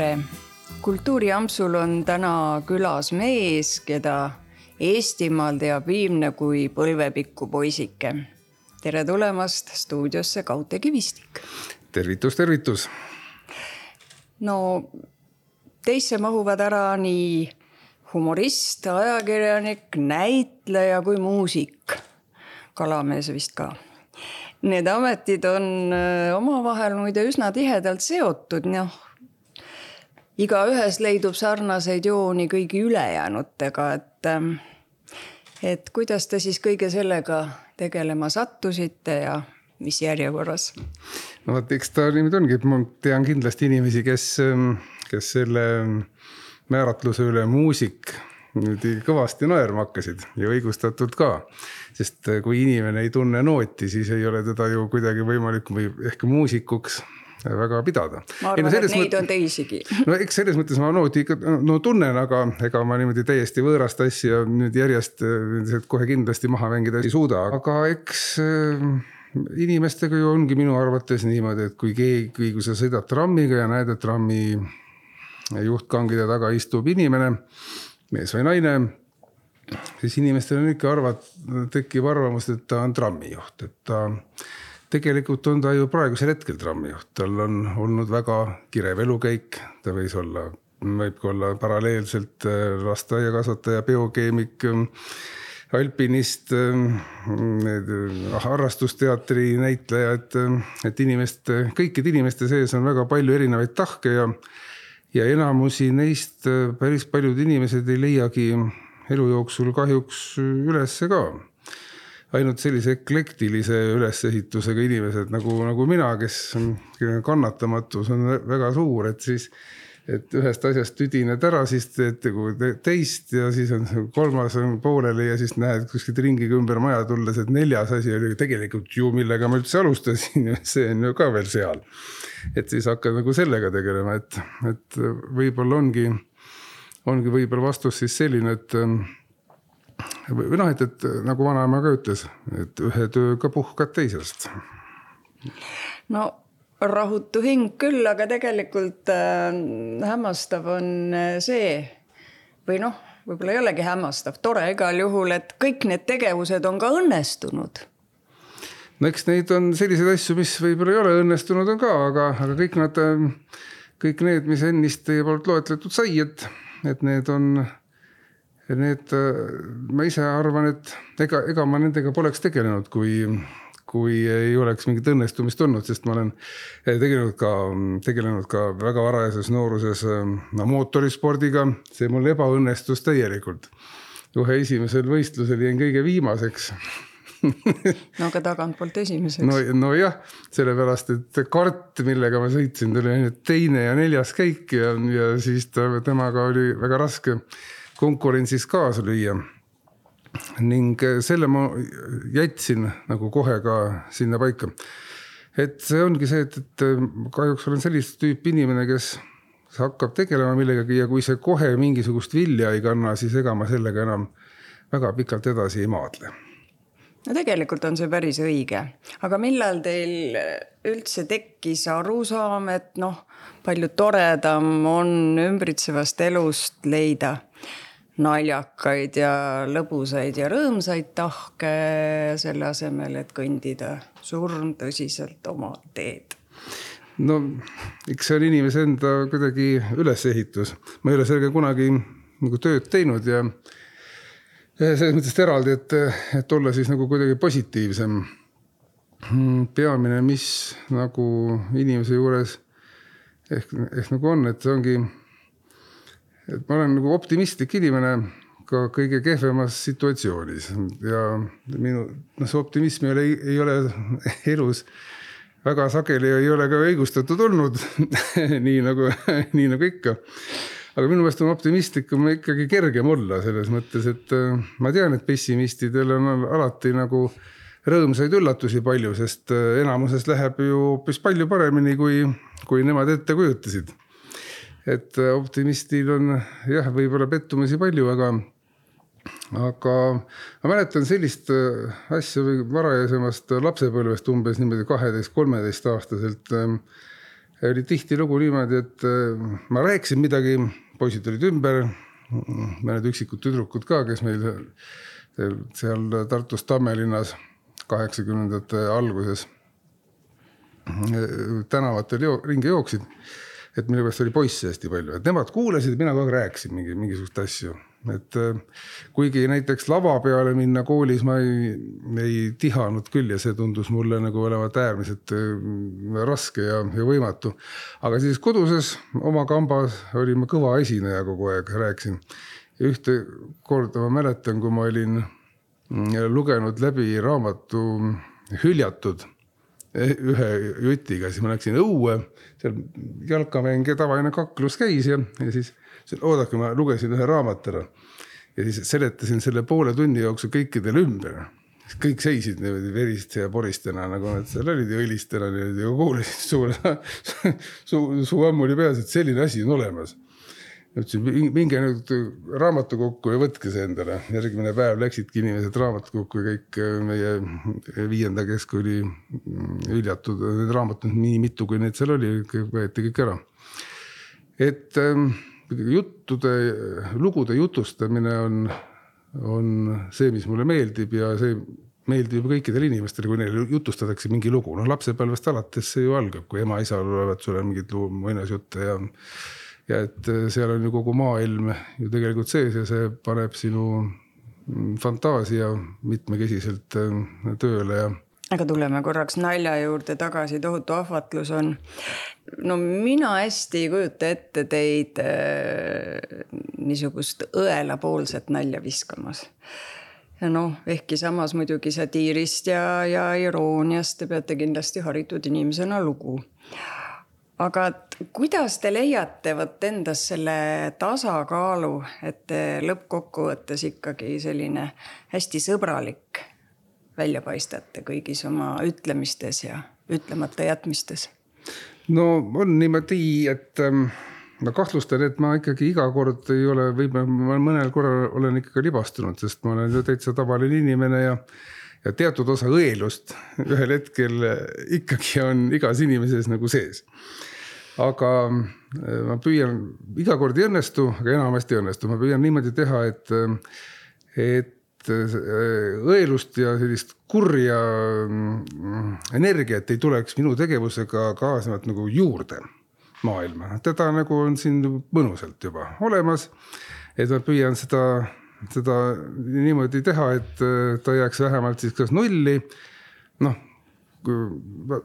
tere! kultuuriampsul on täna külas mees, keda Eestimaal teab Viimne kui põlvepikku poisike. tere tulemast stuudiosse, Kaute Kivistik. tervitus, tervitus. no teisse mahuvad ära nii humorist, ajakirjanik, näitleja kui muusik. kalamees vist ka Need ametid on äh, omavahel muide üsna tihedalt seotud, noh. Igaühes leidub sarnaseid jooni kõigi ülejäänutega, et, ähm, et kuidas te siis kõige sellega tegelema sattusite ja mis järjekorras? no vot, eks ta niimoodi ongi, et ma tean kindlasti inimesi, kes, ähm, kes selle määratluse üle muusik niimoodi kõvasti naerma hakkasid ja õigustatult ka. sest äh, kui inimene ei tunne nooti, siis ei ole teda ju kuidagi võimalik või ehk muusikuks väga pidada. ma arvan, et neid mõt... on teisigi. no eks selles mõttes ma nooti ikka no tunnen, aga ega ma niimoodi täiesti võõrast asja nüüd järjest äh, kohe kindlasti maha mängida ei suuda, aga eks äh, inimestega ju ongi minu arvates niimoodi, et kui keegi, kui sa sõidad trammiga ja näed, et trammi juhtkangide taga istub inimene mees või naine, siis inimestel on ikka arvat-, tekib arvamus, et ta on trammijuht, et ta tegelikult on ta ju praegusel hetkel trammijuht, tal on olnud väga kirev elukäik, ta võis olla, võib ka olla paralleelselt äh, lasteaiakasvataja, biokeemik, alpinist, äh, harrastusteatri näitleja, et, et inimeste, kõikide inimeste sees on väga palju erinevaid tahke ja ja enamusi neist äh, päris paljud inimesed ei leiagi elu jooksul kahjuks ülesse ka. Ainult sellise eklektilise ülesehitusega inimesed nagu, nagu mina, kes kannatamatus on väga suur, et siis et ühest asjast tüdined ära, siis teed nagu teist ja siis on kolmas on pooleli ja siis näed kuskilt ringiga ümber maja tulles, et neljas asi oli tegelikult ju, millega ma üldse alustasin ja see on ju ka veel seal. et siis hakkad nagu sellega tegelema, et, et võib-olla ongi, ongi võib-olla vastus siis selline, et või noh, et, et nagu vanaema ka ütles, et ühe tööga puhkad teisest. no rahutu hing küll, aga tegelikult äh, hämmastav on äh, see või noh, võib-olla ei olegi hämmastav, tore igal juhul, et kõik need tegevused on ka õnnestunud no eks neid on selliseid asju, mis võib-olla ei ole õnnestunud, on ka, aga, aga kõik nad, kõik need, mis ennist teie poolt loetletud sai, et, et need on, need, ma ise arvan, et ega, ega ma nendega poleks tegelenud, kui, kui ei oleks mingit õnnestumist olnud, sest ma olen tegelenud ka, tegelenud ka väga varajases nooruses no, mootorispordiga, see mul ebaõnnestus täielikult. ühe esimesel võistlusel jäin kõige viimaseks no aga tagantpoolt esimeseks. no, nojah, sellepärast et kart, millega ma sõitsin, tuli ainult teine ja neljas käik ja, ja siis ta, temaga oli väga raske konkurentsis kaasa lüüa. ning selle ma jätsin nagu kohe ka sinna paika. et see ongi see, et, et kahjuks olen sellist tüüpi inimene, kes hakkab tegelema millegagi ja kui see kohe mingisugust vilja ei kanna, siis ega ma sellega enam väga pikalt edasi ei maadle no tegelikult on see päris õige, aga millal teil üldse tekkis arusaam, et noh, palju toredam on ümbritsevast elust leida naljakaid ja lõbusaid ja rõõmsaid tahke, selle asemel, et kõndida surmtõsiselt oma teed? no eks see on inimese enda kuidagi ülesehitus, ma ei ole sellega kunagi nagu tööd teinud ja selles mõttes eraldi, et, et olla siis nagu kuidagi positiivsem. Hmm, peamine, mis nagu inimese juures ehk, ehk nagu on, et see ongi, et ma olen nagu optimistlik inimene ka kõige kehvemas situatsioonis ja minu, noh, see optimism ei ole, ei ole elus väga sageli ei ole ka õigustatud olnud nii nagu, nii nagu ikka aga minu meelest on optimistlikum ikkagi kergem olla selles mõttes, et äh, ma tean, et pessimistidel on alati nagu rõõmsaid üllatusi palju, sest äh, enamuses läheb ju hoopis palju paremini, kui, kui nemad ette kujutasid. Et äh, optimistil on jah, võib-olla pettumusi palju, aga, aga ma mäletan sellist asja või varajasemast lapsepõlvest umbes niimoodi kaheteist, kolmeteist aastaselt oli tihtilugu niimoodi, et äh, ma rääkisin midagi, poisid olid ümber, mõned üksikud tüdrukud ka, kes meil seal Tartus Tammelinnas kaheksakümnendate alguses tänavatel ringi jooksid. Et mille pärast oli poisse hästi palju, et nemad kuulasid, mina kogu aeg rääkisin mingi, mingisuguseid asju et äh, kuigi näiteks lava peale minna koolis ma ei, ei tihanud küll ja see tundus mulle nagu olevat äärmiselt äh, raske ja, ja võimatu. aga siis koduses oma kambas olin ma kõva esineja kogu aeg, rääkisin. ühte korda ma mäletan, kui ma olin mm, lugenud läbi raamatu Hüljatud ühe jutiga, siis ma läksin õue, seal jalkamäng ja tavaline kaklus käis ja, ja siis oodake, ma lugesin ühe raamatu ära ja siis seletasin selle poole tunni jooksul kõikidele ümber. kõik seisid niimoodi veriste ja poristena nagu nad seal olid ja õlistena niimoodi ja kuulasid suure suu, suu ammu oli peas, et selline asi on olemas. Ütlesin, minge nüüd raamatukokku ja võtke see endale. järgmine päev läksidki inimesed raamatukokku ja kõik meie viienda keskkooli hüljatud, need raamatud, nii mitu, kui neid seal oli, võeti kõik ära. et ähm, juttude, lugude jutustamine on, on see, mis mulle meeldib ja see meeldib kõikidele inimestele, kui neile jutustatakse mingi lugu, noh lapsepõlvest alates see ju algab, kui ema-isa loevad sulle mingeid muinasjutte ja. Ja et seal on ju kogu maailm ju tegelikult sees ja see paneb sinu fantaasia mitmekesiselt tööle ja aga tuleme korraks nalja juurde tagasi, tohutu ahvatlus on. no mina hästi ei kujuta ette teid äh, niisugust õelapoolset nalja viskamas. noh, ehkki samas muidugi satiirist ja, ja irooniast te peate kindlasti haritud inimesena lugu. Aga kuidas te leiate vot endas selle tasakaalu, et te lõppkokkuvõttes ikkagi selline hästi sõbralik välja paistate kõigis oma ütlemistes ja ütlemata jätmistes? no on niimoodi, et ähm, ma kahtlustan, et ma ikkagi iga kord ei ole, võib-olla mõnel korral olen ikkagi libastunud, sest ma olen ju täitsa tavaline inimene ja ja teatud osa õelust ühel hetkel ikkagi on igas inimeses nagu sees. aga äh, ma püüan, iga kord ei õnnestu, aga enamasti ei õnnestu, ma püüan niimoodi teha, et, et Äh, õelust ja sellist kurja mm, energiat ei tuleks minu tegevusega kaasnevalt nagu juurde maailma, teda nagu on siin mõnusalt juba olemas. et ma püüan seda, seda niimoodi teha, et äh, ta jääks vähemalt siis kas nulli. noh,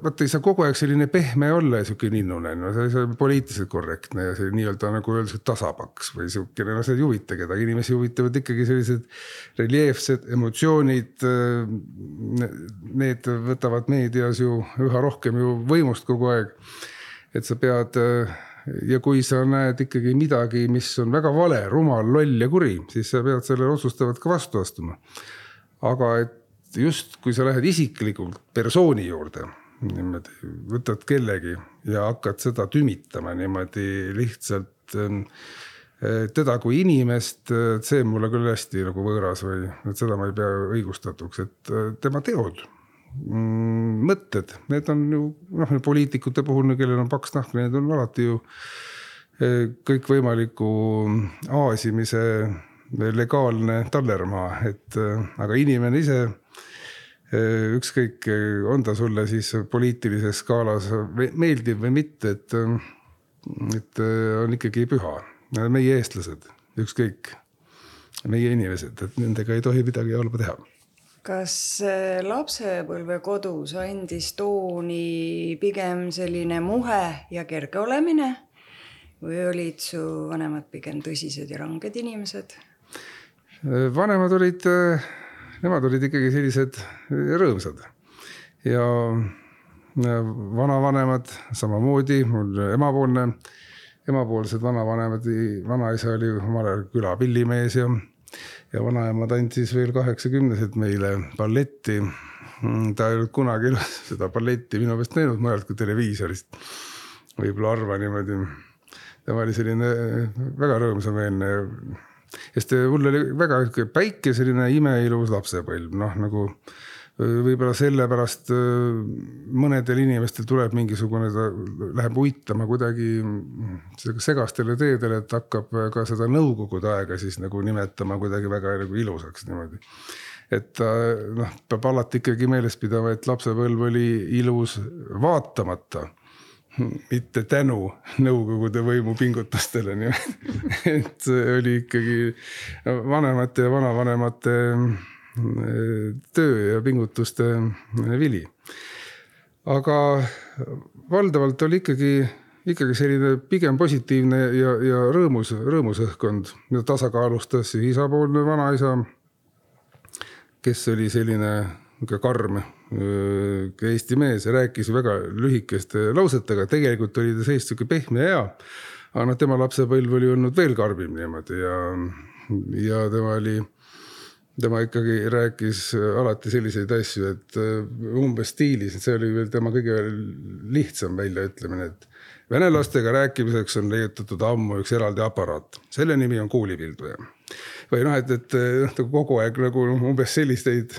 vaata ei saa kogu aeg selline pehme olla ja sihuke ninnune, no see ei saa poliitiliselt korrektne ja see nii-öelda nagu öeldakse tasapaks või sihukene, no see ei huvita kedagi, inimesi huvitavad ikkagi sellised reljeefsed emotsioonid. Need võtavad meedias ju üha rohkem ju võimust kogu aeg. et sa pead ja kui sa näed ikkagi midagi, mis on väga vale, rumal, loll ja kuri, siis sa pead sellele otsustavalt ka vastu astuma. aga et just kui sa lähed isiklikult persooni juurde, niimoodi võtad kellegi ja hakkad seda tümitama niimoodi lihtsalt ähm, teda kui inimest, see on mulle küll hästi nagu võõras või, et seda ma ei pea õigustatuks, et äh, tema teod mõtted, need on ju noh, poliitikute puhul, kellel on paks nahk, need on alati ju äh, kõikvõimaliku aasimise legaalne tallermaa, et äh, aga inimene ise Äh, ükskõik, on ta sulle siis poliitilises skaalas meeldiv või mitte, et, et on ikkagi püha. meie eestlased, ükskõik, meie inimesed, et nendega ei tohi midagi halba teha kas lapsepõlvekodus andis tooni pigem selline muhe ja kerge olemine või olid su vanemad pigem tõsised ja ranged inimesed? vanemad olid nemad olid ikkagi sellised rõõmsad ja vanavanemad samamoodi, mul emapoolne, emapoolsed vanavanemad, vanaisa oli omal ajal küla pillimees ja, ja vanaema tantsis veel kaheksakümnesed meile balletti. ta ei olnud kunagi seda balletti minu meelest näinud mujalt kui televiisorist. võib-olla harva niimoodi. tema oli selline väga rõõmsameelne sest mul oli väga päikeseline imeilus lapsepõlv, noh nagu võib-olla sellepärast mõnedel inimestel tuleb mingisugune, ta läheb uitama kuidagi segastele teedele, et hakkab ka seda nõukogude aega siis nagu nimetama kuidagi väga nagu ilusaks niimoodi. Et noh, peab alati ikkagi meeles pidama, et lapsepõlv oli ilus vaatamata mitte tänu Nõukogude võimu pingutustele, nii et oli ikkagi vanemate ja vanavanemate töö ja pingutuste vili. aga valdavalt oli ikkagi, ikkagi selline pigem positiivne ja, ja rõõmus, rõõmus õhkkond, mida tasakaalustas isapoolne vanaisa kes oli selline niisugune karm Eesti mees ja rääkis väga lühikeste lausetega, tegelikult oli ta seest sihuke pehme ja hea. aga noh, tema lapsepõlv oli olnud veel karmim niimoodi ja, ja tema oli, tema ikkagi rääkis alati selliseid asju, et umbes stiilis, see oli veel tema kõige lihtsam väljaütlemine, et vene lastega rääkimiseks on leiutatud ammu üks eraldi aparaat, selle nimi on kuulipilduja või noh, et, et noh, nagu kogu aeg nagu umbes selliseid,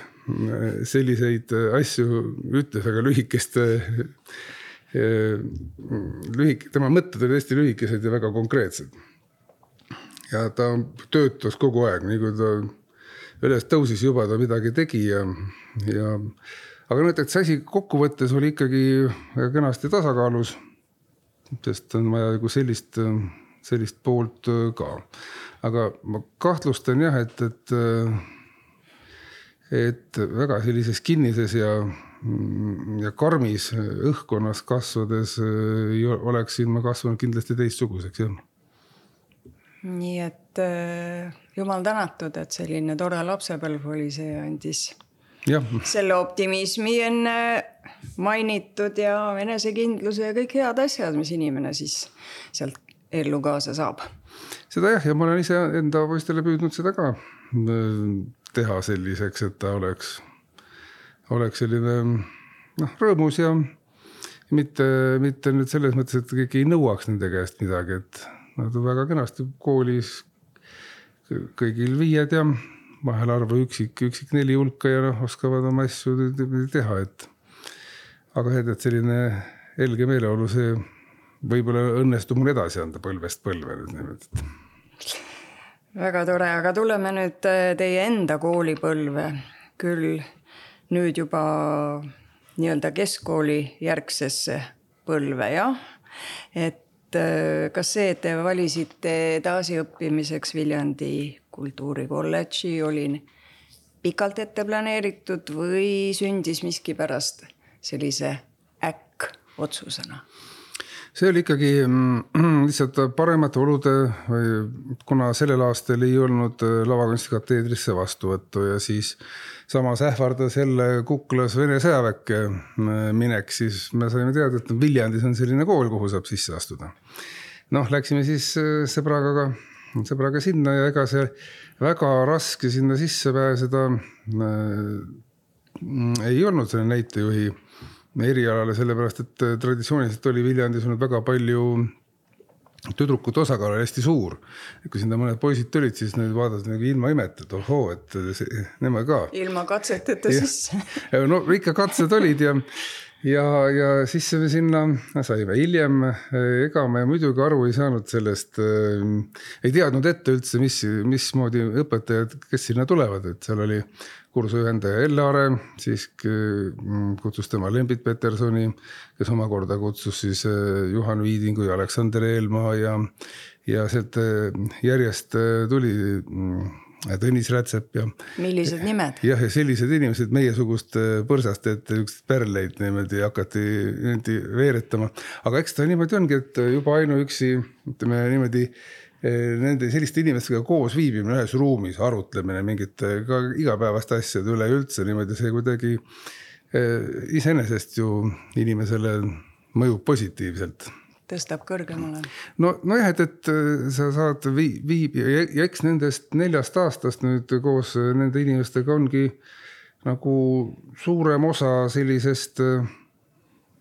selliseid asju ütles, väga lühikeste lühik-, tema mõtted olid hästi lühikesed ja väga konkreetsed. ja ta töötas kogu aeg, nii kui ta üles tõusis juba, ta midagi tegi ja, ja aga noh, et see asi kokkuvõttes oli ikkagi väga kenasti tasakaalus. sest on vaja nagu sellist, sellist poolt ka aga ma kahtlustan jah, et, et, et väga sellises kinnises ja, ja karmis õhkkonnas kasvades oleksin ma kasvanud kindlasti teistsuguseks, jah. Nii et äh, jumal tänatud, et selline tore lapsepõlv oli, see andis ja. selle optimismi enne mainitud ja enesekindluse ja kõik head asjad, mis inimene siis sealt ellu kaasa saab seda jah, ja ma olen ise enda poistele püüdnud seda ka äh, teha selliseks, et ta oleks, oleks selline noh, rõõmus ja mitte, mitte nüüd selles mõttes, et keegi ei nõuaks nende käest midagi, et nad väga kenasti koolis kõigil viied ja vahel arvu üksik, üksik neli hulka ja noh, oskavad oma asju teha, et. aga et, et selline helge meeleolu, see võib-olla õnnestub mul edasi anda põlvest põlve nüüd niimoodi väga tore, aga tuleme nüüd äh, teie enda koolipõlve, küll nüüd juba nii-öelda keskkooli järgsesse põlve, jah. et äh, kas see, et te valisite edasiõppimiseks Viljandi kultuurikolledži, oli pikalt ette planeeritud või sündis miskipärast sellise äkkotsusena? see oli ikkagi mm, lihtsalt paremate olude, kuna sellel aastal ei olnud äh, lavakunstikateedrisse vastuvõttu ja siis samas ähvardas jälle kuklas Vene sõjaväkke äh, minek, siis me saime teada, et Viljandis on selline kool, kuhu saab sisse astuda. Noh, läksime siis äh, sõbraga, sõbraga sinna ja ega see väga raske sinna sisse pääseda äh, ei olnud selle näitejuhi erialale, sellepärast et äh, traditsiooniliselt oli Viljandis olnud väga palju tüdrukute osakaal oli hästi suur. kui sinna mõned poisid tulid, siis need vaatasid nagu ilma imeta, et ohoo, et see, nemad ka. ilma katseteta sisse. no ikka katsed olid ja, ja, ja siis me sinna saime hiljem, ega me muidugi aru ei saanud sellest äh,. ei teadnud ette üldse, mis, mismoodi õpetajad, kes sinna tulevad, et seal oli kursujuhendaja Ellaare, siis mm, kutsus tema Lembit Petersoni, kes omakorda kutsus siis äh, Juhan Viidingu ja Aleksander Eelmaa ja, ja sealt äh, järjest äh, tuli mm, Tõnis Rätsep ja. millised nimed? jah, ja sellised inimesed meiesugust põrsast, et üks pärleid niimoodi hakati niimoodi veeretama. aga eks ta niimoodi ongi, et juba ainuüksi ütleme niimoodi Eh, nende selliste inimestega koos viibimine ühes ruumis, arutlemine mingite ka igapäevaste asjade üle üldse niimoodi, see kuidagi iseenesest ju inimesele mõjub positiivselt tõstab kõrgemale. no, nojah, et, et eh, sa saad vii-, viib- ja, ja eks nendest neljast aastast nüüd koos nende inimestega ongi nagu suurem osa sellisest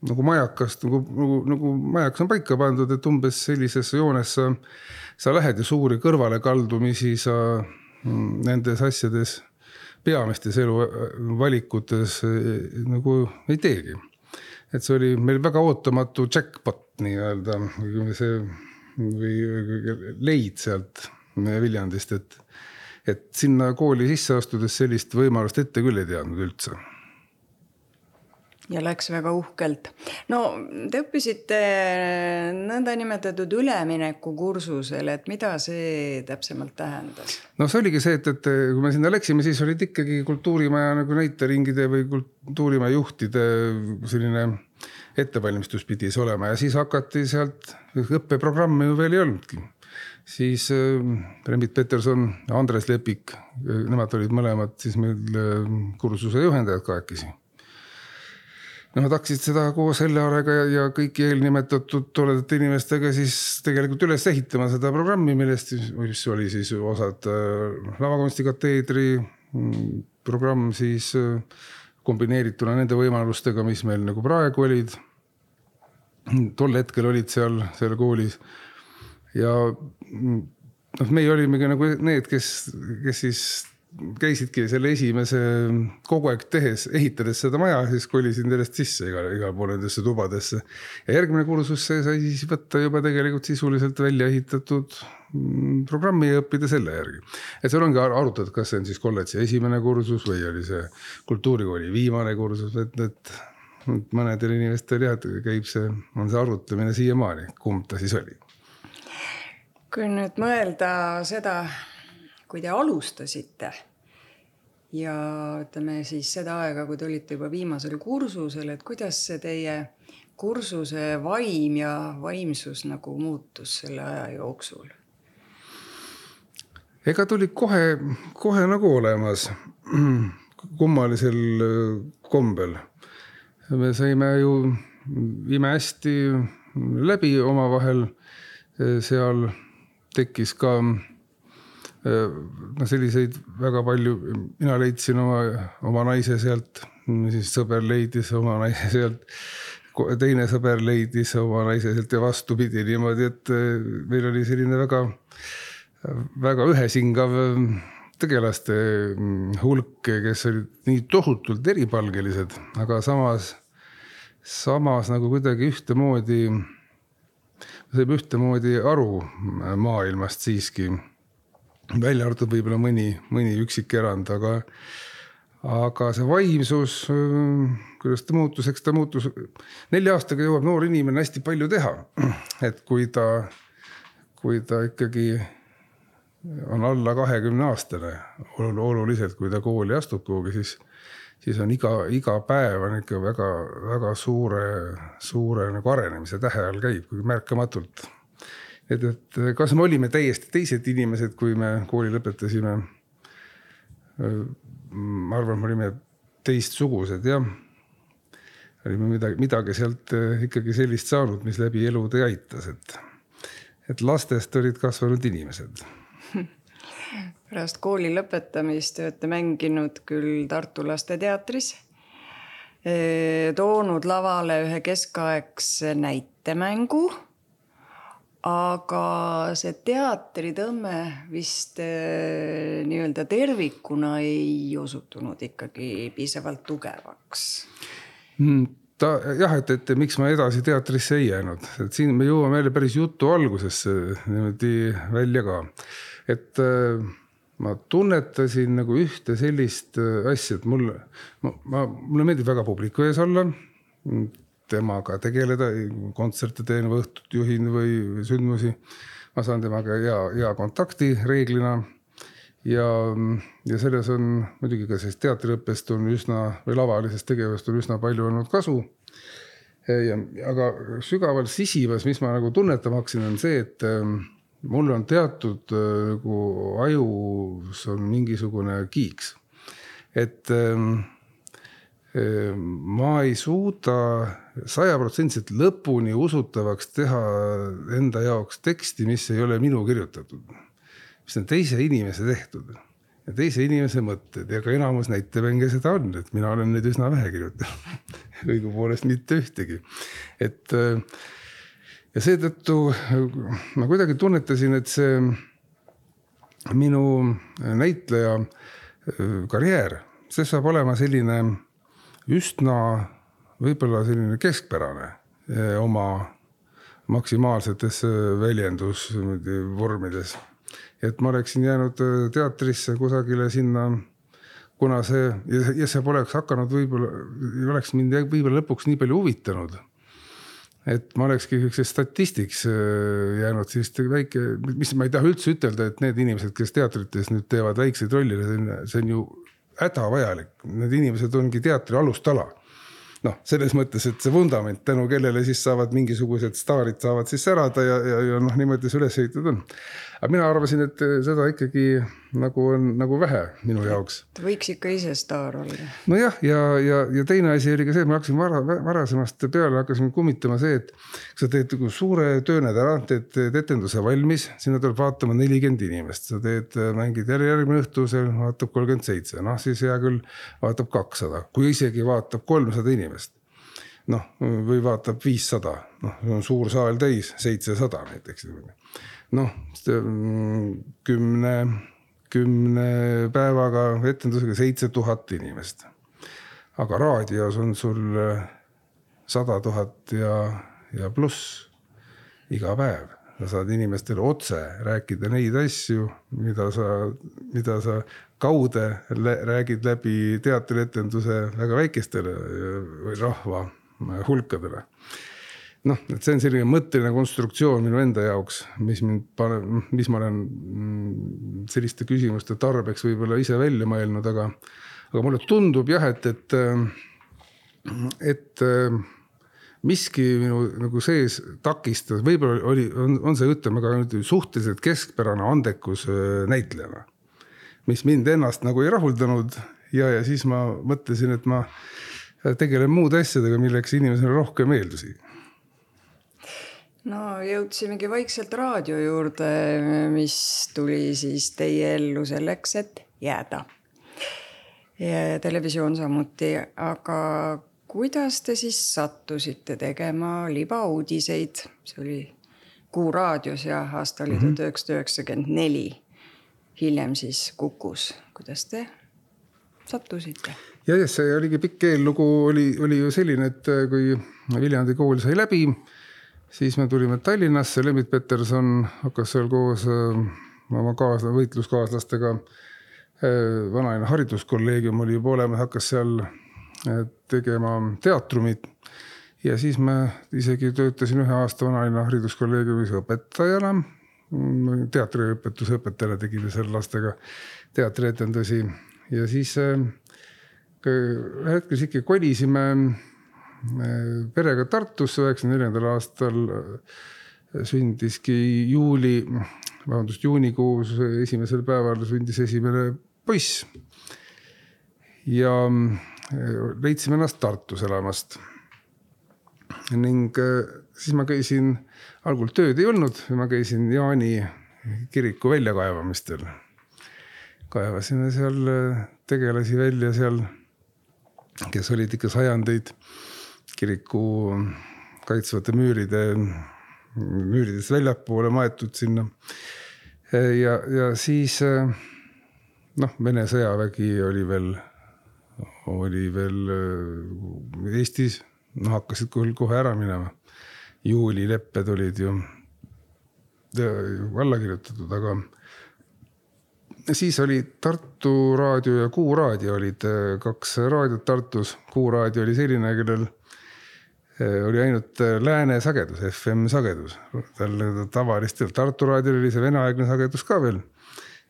nagu majakast nagu, nagu, nagu majakas on paika pandud, et umbes sellisesse joonesse sa lähed ja suuri kõrvalekaldumisi sa mm, nendes asjades peamistes eluvalikutes nagu ei teegi. et see oli meil väga ootamatu jackpot nii-öelda, see või leid sealt Viljandist, et, et sinna kooli sisse astudes sellist võimalust ette küll ei teadnud üldse ja läks väga uhkelt. no te õppisite nõndanimetatud üleminekukursusel, et mida see täpsemalt tähendas? no see oligi see, et, et kui me sinna läksime, siis olid ikkagi kultuurimaja nagu näiteringide või kultuurimaja juhtide selline ettevalmistus pidi see olema ja siis hakati sealt, õppeprogrammi ju veel ei olnudki. siis äh, Rembit Peterson, Andres Lepik, nemad olid mõlemad siis meil äh, kursuse juhendajad kahekesi Nemad hakkasid seda koos Hellearega ja, ja kõiki eelnimetatud toredate inimestega siis tegelikult üles ehitama seda programmi, millest siis, mis oli siis osad äh, lavakunstikateedri mm, programm siis äh, kombineerituna nende võimalustega, mis meil nagu praegu olid. tol hetkel olid seal, seal koolis ja mm, noh, meie olimegi nagu need, kes, kes siis käisidki selle esimese kogu aeg tehes, ehitades seda maja, siis kolisin sellest sisse igale, igale poole nendesse tubadesse. ja järgmine kursus sai siis võtta juba tegelikult sisuliselt välja ehitatud programmi ja õppida selle järgi. et seal ongi arutatud, kas see on siis kolledži esimene kursus või oli see kultuurikooli viimane kursus, et, et mõnedel inimestel jah, käib see, on see arutlemine siiamaani, kumb ta siis oli. kui nüüd mõelda seda kui te alustasite ja ütleme siis seda aega, kui te olite juba viimasel kursusel, et kuidas see teie kursuse vaim ja vaimsus nagu muutus selle aja jooksul? Ega tuli kohe, kohe nagu olemas kummalisel äh, kombel. me saime ju imehästi läbi omavahel. seal tekkis ka noh, selliseid väga palju, mina leidsin oma, oma naise sealt, siis sõber leidis oma naise sealt. teine sõber leidis oma naise sealt ja vastupidi niimoodi, et meil oli selline väga, väga ühesingav tegelaste hulk, kes olid nii tohutult eripalgelised, aga samas, samas nagu kuidagi ühtemoodi, saime ühtemoodi aru maailmast siiski välja arvatud võib-olla mõni, mõni üksik erand, aga, aga see vaimsus, kuidas ta muutus, eks ta muutus, nelja aastaga jõuab noor inimene hästi palju teha. et kui ta, kui ta ikkagi on alla kahekümne aastane oluliselt, kui ta kooli astub kuhugi, siis, siis on iga, iga päev on ikka väga-väga suure, suure nagu arenemise tähe all käib, märkamatult et, et kas me olime täiesti teised inimesed, kui me kooli lõpetasime? ma arvan, me olime teistsugused jah. olime midagi, midagi sealt eh, ikkagi sellist saanud, mis läbi elude aitas, et, et lastest olid kasvanud inimesed pärast kooli lõpetamist olete mänginud küll Tartu Lasteteatris, eh, toonud lavale ühe keskaegse näitemängu aga see teatritõmme vist äh, nii-öelda tervikuna ei osutunud ikkagi piisavalt tugevaks mm ta jah, et, et miks ma edasi teatrisse ei jäänud, et siin me jõuame jälle päris jutu algusesse niimoodi välja ka. Et äh, ma tunnetasin nagu ühte sellist äh, asja, et mulle, ma, ma, mulle meeldib väga publiku ees olla temaga tegeleda, kontserte teen või õhtut juhin või sündmusi. ma saan temaga hea, hea kontakti reeglina. ja, ja selles on muidugi ka sellest teatriõppest on üsna või lavalisest tegevusest on üsna palju olnud kasu. ja, aga sügaval sisivas, mis ma nagu tunnetama hakkasin, on see, et ähm, mul on teatud äh, nagu ajus on mingisugune kiiks, et ähm, ma ei suuda sajaprotsendiliselt lõpuni usutavaks teha enda jaoks teksti, mis ei ole minu kirjutatud. mis on teise inimese tehtud ja teise inimese mõtted ja ka enamus näitemänge seda on, et mina olen neid üsna vähe kirjutanud. Õigupoolest mitte ühtegi, et ja seetõttu ma kuidagi tunnetasin, et see minu näitleja karjäär, see saab olema selline üsna võib-olla selline keskpärane oma maksimaalsetes väljendusvormides. et ma oleksin jäänud äh, teatrisse kusagile sinna, kuna see ja, ja see poleks hakanud võib-olla, oleks mind võib-olla lõpuks nii palju huvitanud et ma olekski siukseks statistiks äh, jäänud sellist väike, mis ma ei taha üldse ütelda, et need inimesed, kes teatrites nüüd teevad väikseid rolle, see on ju hädavajalik, need inimesed ongi teatri alustala noh, selles mõttes, et see vundament, tänu kellele siis saavad mingisugused staarid saavad siis särada ja, ja, ja noh, niimoodi see üles ehitatud on. Aga mina arvasin, et seda ikkagi nagu on nagu vähe minu jaoks. võiks ikka ise staar olla. nojah, ja, ja, ja teine asi oli ka see, et ma hakkasin vara, varasemast peale hakkasin kummitama see, et sa teed nagu suure töönädala, teed, teed etenduse valmis, sinna tuleb vaatama nelikümmend inimest, sa teed, mängid jälle järgmine õhtu, seal vaatab kolmkümmend seitse, noh siis hea küll, vaatab kakssada, kui isegi vaatab kolmsada inimest noh, või vaatab viissada, noh, on suur saal täis, seitsesada näiteks. Noh, kümne, kümne päevaga etendusega seitse tuhat inimest. aga raadios on sul sada tuhat ja, ja pluss iga päev. sa saad inimestele otse rääkida neid asju, mida sa, mida sa kaude räägid läbi teatrietenduse väga väikestele rahva hulkadele. Noh, et see on selline mõtteline konstruktsioon minu enda jaoks, mis mind paneb, mis ma olen mm, selliste küsimuste tarbeks võib-olla ise välja mõelnud, aga, aga mulle tundub jah, et, et, et miski minu nagu sees takistas, võib-olla oli, on, on see, ütleme ka suhteliselt keskpärane andekus äh, näitlejana. mis mind ennast nagu ei rahuldanud ja, ja siis ma mõtlesin, et ma tegelen muude asjadega, milleks inimesel on rohkem eeldusi. No jõudsimegi vaikselt raadio juurde, mis tuli siis teie ellu selleks, et jääda. ja televisioon samuti, aga kuidas te siis sattusite tegema libauudiseid, see oli Kuu raadios ja aasta oli tuhat üheksasada üheksakümmend neli. hiljem siis Kukus, kuidas te sattusite? ja, ja see oligi pikk eellugu oli, oli ju selline, et kui Viljandi kool sai läbi, siis me tulime Tallinnasse, Lembit Peterson hakkas seal koos äh, oma kaasla-, võitluskaaslastega. Äh, vanaine hariduskolleegium oli juba olemas, hakkas seal tegema teatrumit. ja siis ma isegi töötasin ühe aasta vanalinna hariduskolleegiumis õpetajana. teatriõpetuse õpetajana tegime seal lastega teatrietendusi ja siis ühel hetkel ikkagi kolisime äh, perega Tartusse üheksakümne neljandal aastal äh, sündiski juuli, vabandust, juunikuus esimesel päeval sündis esimene poiss. ja äh, leidsime ennast Tartus elamast. ning siis ma käisin, algul tööd ei olnud, ma käisin Jaani kiriku väljakaevamistel. kaevasime seal tegelasi välja seal kes olid ikka sajandeid kiriku kaitsvate müüride, müüridest väljapoole maetud sinna. ja, ja siis noh, Vene sõjavägi oli veel, oli veel äh, Eestis, noh hakkasid küll kohe ära minema. juulilepped olid ju alla kirjutatud, aga siis oli Tartu Raadio ja Kuu Raadio olid äh, kaks raadiot Tartus. Kuu Raadio oli selline, kellel oli ainult äh, lääne sagedus, FM sagedus. tal tavaliselt Tartu Raadiol oli see veneaegne sagedus ka veel.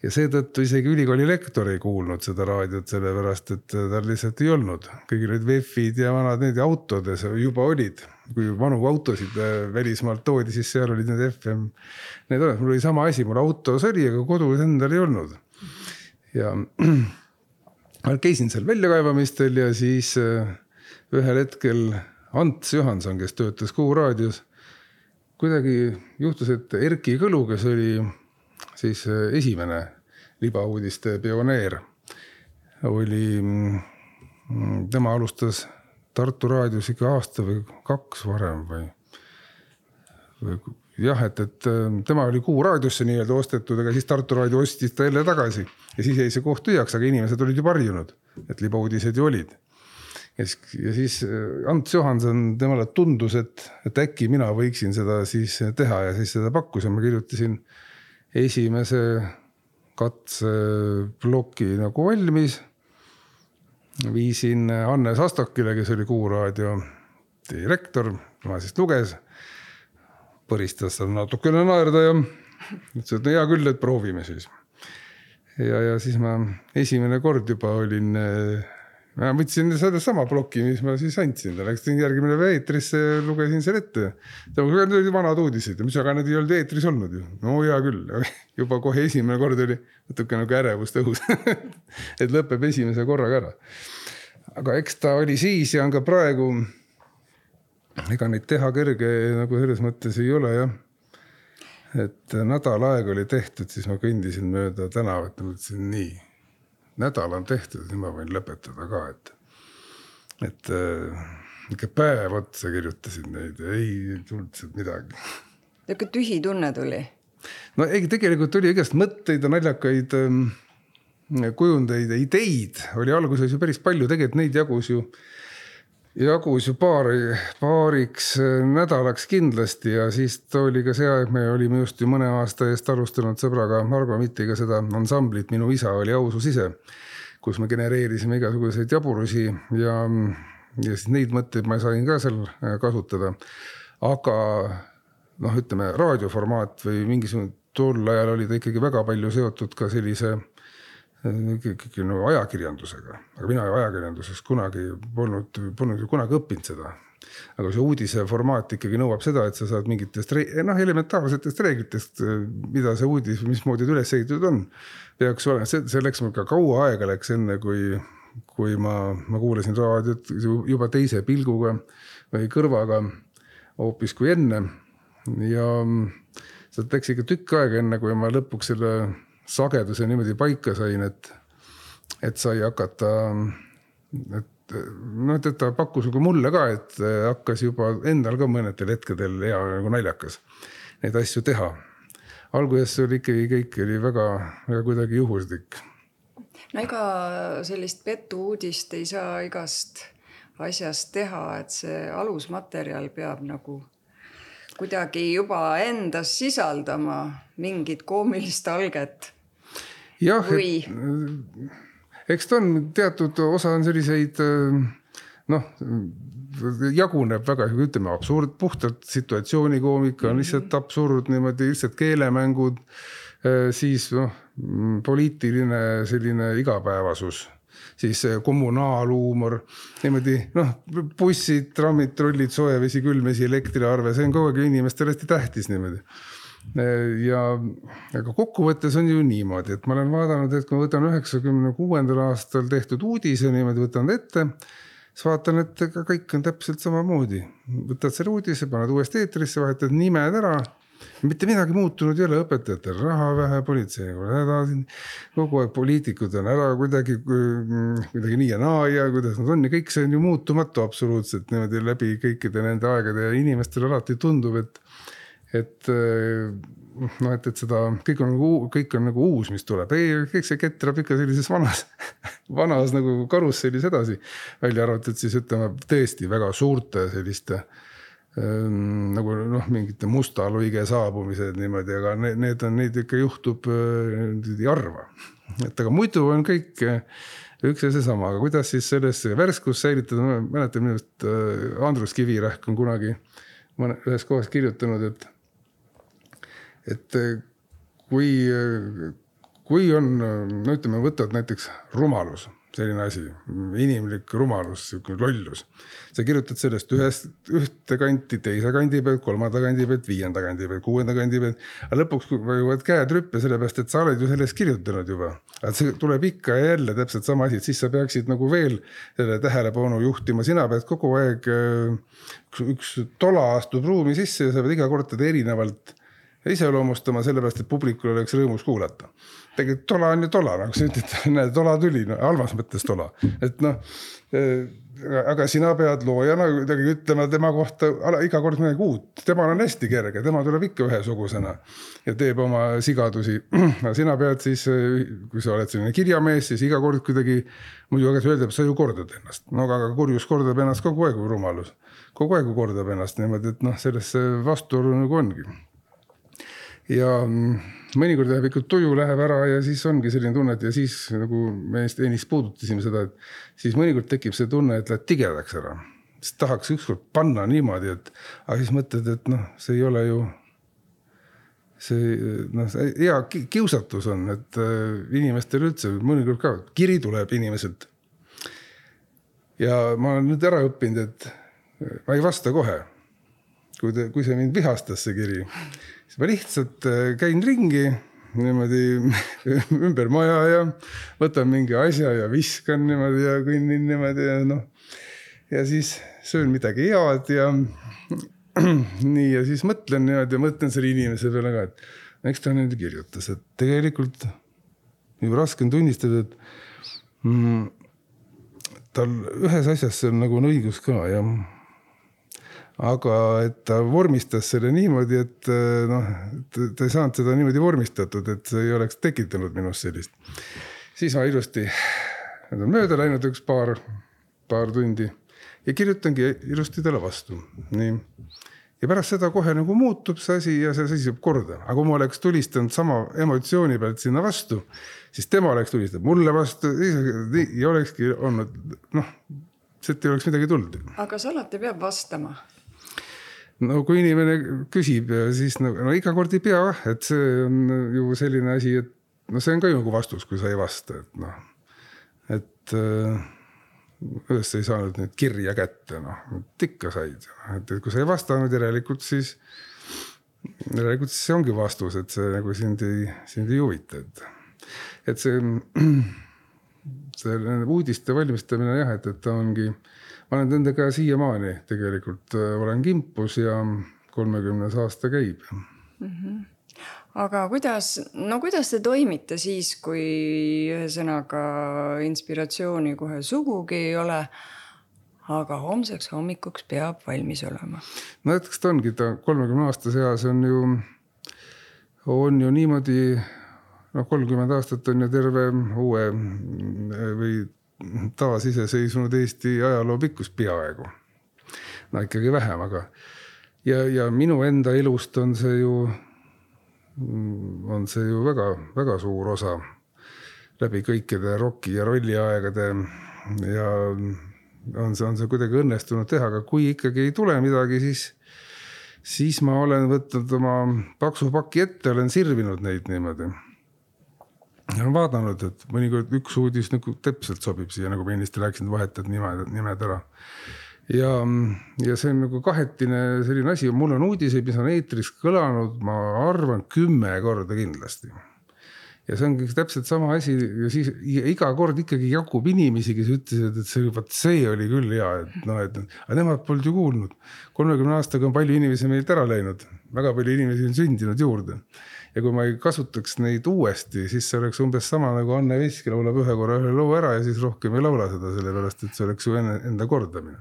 ja seetõttu isegi ülikooli lektor ei kuulnud seda raadiot, sellepärast et tal lihtsalt ei olnud. kõigil olid VEF-id ja vanad need autodes juba olid kui vanu autosid välismaalt toodi, siis seal olid need FM, need olemas, mul oli sama asi, mul autos oli, aga kodus endal ei olnud ja ma käisin seal väljakaevamistel ja siis äh, ühel hetkel Ants Johanson, kes töötas Kuku raadios, kuidagi juhtus, et Erki Kõlu, kes oli siis äh, esimene libauudiste pioneer, oli, mm, tema alustas Tartu raadios ikka aasta või kaks varem või jah, et, et äh, tema oli Kuku raadiosse nii-öelda ostetud, aga siis Tartu raadio ostis ta jälle tagasi ja siis jäi see koht tühjaks, aga inimesed olid juba harjunud, et libauudised ju olid. Ja siis, ja siis äh, Ants Johanson, temale tundus, et, et äkki mina võiksin seda siis teha ja siis seda pakkus ja ma kirjutasin esimese katseploki nagu valmis. viisin Hannes Astokile, kes oli Kuku raadio direktor, tema siis luges põristas seal natukene naerda ja ütles, et no hea küll, et proovime siis. ja, ja siis ma esimene kord juba olin, ma võtsin sedasama ploki, mis ma siis andsin, ta läks järgmine päev eetrisse lugesin selle ette. Need olid vanad uudised mis, aga need ei olnud eetris olnud ju. no hea küll, juba kohe esimene kord oli natuke nagu ärevust õhus et lõpeb esimese korraga ära. aga eks ta oli siis ja on ka praegu ega neid teha kerge nagu selles mõttes ei ole jah. et nädal aega oli tehtud, siis ma kõndisin mööda tänavat ja mõtlesin nii, nädal on tehtud, nüüd ma võin lõpetada ka, et, et äh, ikka päev otsa kirjutasin neid, ei tulnud sealt midagi. niisugune tühi tunne tuli? no ei, tegelikult tuli igast mõtteid ja naljakaid ähm, kujundeid ja ideid oli alguses ju päris palju, tegelikult neid jagus ju jagus ju paari, paariks äh, nädalaks kindlasti ja siis oli ka see aeg, me olime just ju mõne aasta eest alustanud sõbraga Margo Mittiga seda ansamblit Minu isa oli ausus ise, kus me genereerisime igasuguseid jaburusi ja, ja siis neid mõtteid ma sain ka seal äh, kasutada. aga noh, ütleme raadioformaat või mingisugune tol ajal oli ta ikkagi väga palju seotud ka sellise ikkagi no ajakirjandusega, aga mina ajakirjanduses kunagi polnud, polnud ju kunagi õppinud seda. aga see uudise formaat ikkagi nõuab seda, et sa saad mingitest noh, elementaarsetest reeglitest, mida see uudis, mismoodi ta üles ehitatud on. peaks olema, läks mul ka kaua aega läks enne, kui, kui ma, ma kuulasin raadiot juba teise pilguga või kõrvaga hoopis kui enne. ja sealt läks ikka tükk aega, enne kui ma lõpuks selle sageduse niimoodi paika sain, et, et sai hakata, et noh, et ta pakkus nagu mulle ka, et hakkas juba endal ka mõnedel hetkedel hea nagu naljakas neid asju teha. alguses oli ikkagi kõik oli väga, väga kuidagi juhuslik. no ega sellist petu-uudist ei saa igast asjast teha, et see alusmaterjal peab nagu kuidagi juba endas sisaldama mingit koomilist alget jah, et eks ta on teatud osa on selliseid noh, jaguneb väga, ütleme absurd, puhtalt situatsioonikoomika on lihtsalt mhm. absurd niimoodi, lihtsalt keelemängud. siis noh, poliitiline selline igapäevasus siis kommunaalhuumor, niimoodi noh, bussid, trammid, trollid, soe vesi, külm vesi, elektriarve, see on kogu aeg inimestele hästi tähtis niimoodi ja aga kokkuvõttes on ju niimoodi, et ma olen vaadanud, et kui ma võtan üheksakümne kuuendal aastal tehtud uudise niimoodi võtan ette, siis vaatan, et ega kõik on täpselt samamoodi. võtad selle uudise, paned uuesti eetrisse, vahetad nimed ära. mitte midagi muutunud ei ole, õpetajatel raha vähe, politseil häda, kogu aeg poliitikud on ära kuidagi, kuidagi nii ja naa ja kuidas nad on ja kõik see on ju muutumatu absoluutselt niimoodi läbi kõikide nende aegade ja inimestele alati tundub, et et eh, noh, et, et seda kõik on nagu, kõik on nagu uus, mis tuleb, ei, kõik see ketrab ikka sellises vanas, vanas nagu karussellis edasi. välja arvatud siis ütleme tõesti väga suurte selliste ähm, nagu noh, mingite musta luige saabumised niimoodi, aga need, need on, neid ikka juhtub äh, harva. et aga muidu on kõik äh, üks ja seesama, aga kuidas siis selles värskust säilitada, ma mäletan minu arust Andrus Kivirähk on kunagi mõne, ühes kohas kirjutanud, et et eh, kui, eh, kui on, no ütleme, võtad näiteks rumalus, selline asi, inimlik rumalus, sihuke lollus. sa kirjutad sellest ühest, ühte kanti, teise kandi pealt, kolmanda kandi pealt, viienda kandi pealt, kuuenda kandi pealt. aga lõpuks võivad käed rüppe, sellepärast et sa oled ju sellest kirjutanud juba. aga see tuleb ikka ja jälle täpselt sama asi, et siis sa peaksid nagu veel selle tähelepanu juhtima, sina pead kogu aeg, üks, üks tola astub ruumi sisse ja sa pead iga kord teda erinevalt iseloomustama, sellepärast et publikul oleks rõõmus kuulata. tegelikult tola on ju tola, nagu sa ütled, näed, tola tuli no,, halvas mõttes tola, et noh aga sina pead loojana kuidagi ütlema tema kohta iga kord midagi uut, temal on hästi kerge, tema tuleb ikka ühesugusena ja teeb oma sigadusi. aga sina pead siis, kui sa oled selline kirjamees, siis iga kord kuidagi, muidu aga öelda, sa ju kordad ennast, no aga kurjus kordab ennast kogu aeg rumalus, kogu aeg kordab ennast niimoodi, et noh, selles see vastuolu nagu ongi. Ja mm, mõnikord läheb ikka tuju läheb ära ja siis ongi selline tunne, et ja siis nagu me ennist puudutasime seda, et siis mõnikord tekib see tunne, et lähed tigedaks ära. siis tahaks ükskord panna niimoodi, et aga siis mõtled, et noh, see ei ole ju. see noh, hea kiusatus on, et äh, inimestel üldse mõnikord ka kiri tuleb inimeselt. ja ma olen nüüd ära õppinud, et ma ei vasta kohe. kui te, kui see mind vihastas, see kiri siis ma lihtsalt äh, käin ringi niimoodi ümber maja ja võtan mingi asja ja viskan niimoodi ja kõnnin niimoodi ja noh. ja siis söön midagi head ja nii ja siis mõtlen niimoodi ja mõtlen selle inimese peale ka, et eks ta nüüd kirjutas, et tegelikult juba raske on tunnistada, et mm, tal ühes asjas on nagu on õigus ka ja aga et ta vormistas selle niimoodi, et eh, noh, ta ei saanud seda niimoodi vormistatud, et see ei oleks tekitanud minus sellist. siis ma ilusti, need on mööda läinud üks paar, paar tundi ja kirjutangi ilusti talle vastu, nii. ja pärast seda kohe nagu muutub see asi ja see asi saab korda, aga kui ma oleks tulistanud sama emotsiooni pealt sinna vastu, siis tema oleks tulistanud mulle vastu ja olekski olnud noh, sealt ei oleks midagi tulnud. aga kas alati peab vastama? No kui inimene küsib, siis no, no iga kord ei pea jah, et see on ju selline asi, et no see on ka ju nagu vastus, kui sa ei vasta, et noh, et äh, kuidas sa ei saanud nüüd kirja kätte, noh, ikka said, et, et kui sa ei vastanud järelikult, siis järelikult siis see ongi vastus, et see nagu sind ei, sind ei huvita, et, et see, see uudiste valmistamine jah, et, et ta ongi ma olen nendega siiamaani tegelikult äh, olen kimpus ja kolmekümnes aasta käib mm. -hmm. aga kuidas, no kuidas te toimite siis, kui ühesõnaga inspiratsiooni kohe sugugi ei ole? aga homseks hommikuks peab valmis olema. no eks ta ongi, ta kolmekümne aastase eas on ju, on ju niimoodi noh, kolmkümmend aastat on ju terve uue või taasiseseisvunud Eesti ajaloo pikkus peaaegu. no ikkagi vähem, aga ja, ja minu enda elust on see ju, on see ju väga-väga suur osa läbi kõikide roki ja rolliaegade ja on see, on see kuidagi õnnestunud teha, aga kui ikkagi ei tule midagi, siis, siis ma olen võtnud oma paksu paki ette, olen sirvinud neid niimoodi olen vaadanud, et mõnikord üks uudis nagu täpselt sobib siia, nagu ma ennist rääkisin, vahetad nimed, nimed ära. ja, ja see on nagu kahetine selline asi, mul on uudiseid, mis on eetris kõlanud, ma arvan, kümme korda kindlasti. ja see ongi täpselt sama asi ja siis iga kord ikkagi jagub inimesi, kes ütlesid, et see, vot see oli küll hea, et noh, et aga nemad polnud ju kuulnud. kolmekümne aastaga on palju inimesi meilt ära läinud, väga palju inimesi on sündinud juurde ja kui ma ei kasutaks neid uuesti, siis see oleks umbes sama nagu Anne Veski laulab ühe korra ühe loo ära ja siis rohkem ei laula seda, sellepärast et see oleks ju enne enda kordamine.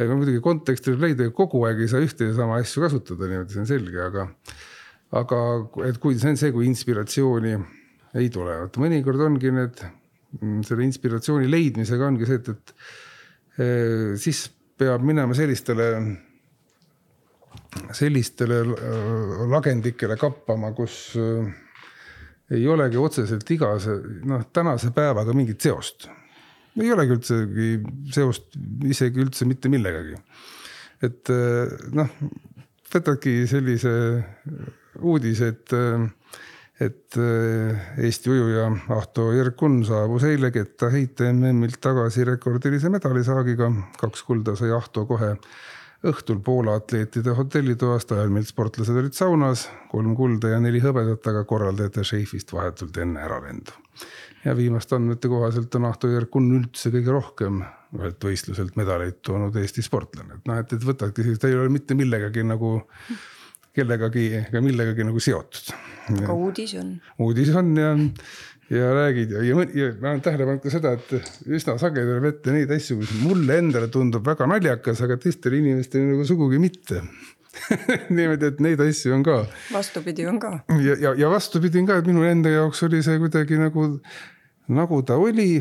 aga muidugi konteksti võib leida, kogu aeg ei saa ühte ja sama asju kasutada niimoodi, see on selge, aga. aga et kui see on see, kui inspiratsiooni ei tule, vot mõnikord ongi need, selle inspiratsiooni leidmisega ongi see, et, et eh, siis peab minema sellistele sellistele äh, lagendikele kappama, kus äh, ei olegi otseselt igase noh, tänase päevaga mingit seost. ei olegi üldsegi seost isegi üldse mitte millegagi. et äh, noh, võtadki sellise uudise, et, et Eesti ujuja Ahto Jerkun saabus eile kettaheite MM-ilt tagasi rekordilise medalisaagiga, kaks kulda sai Ahto kohe õhtul Poola atleetide hotellitoast ajal, mil sportlased olid saunas, kolm kulda ja neli hõbedat, aga korraldajate šeifist vahetult enne äralendu. ja viimaste andmete kohaselt on Ahto Järkun üldse kõige rohkem ühelt võistluselt medaleid toonud Eesti sportlane, et noh, et, et võtadki siis, ta ei ole mitte millegagi nagu kellegagi ega millegagi nagu seotud. aga uudis on. uudis on ja, ja räägid ja, ja, ja ma olen tähele pannud ka seda, et üsna sageli tuleb ette neid asju, mis mulle endale tundub väga naljakas, aga teistele inimestele nagu sugugi mitte niimoodi, et neid asju on ka. vastupidi on ka. ja, ja, ja vastupidi on ka, et minu enda jaoks oli see kuidagi nagu, nagu ta oli.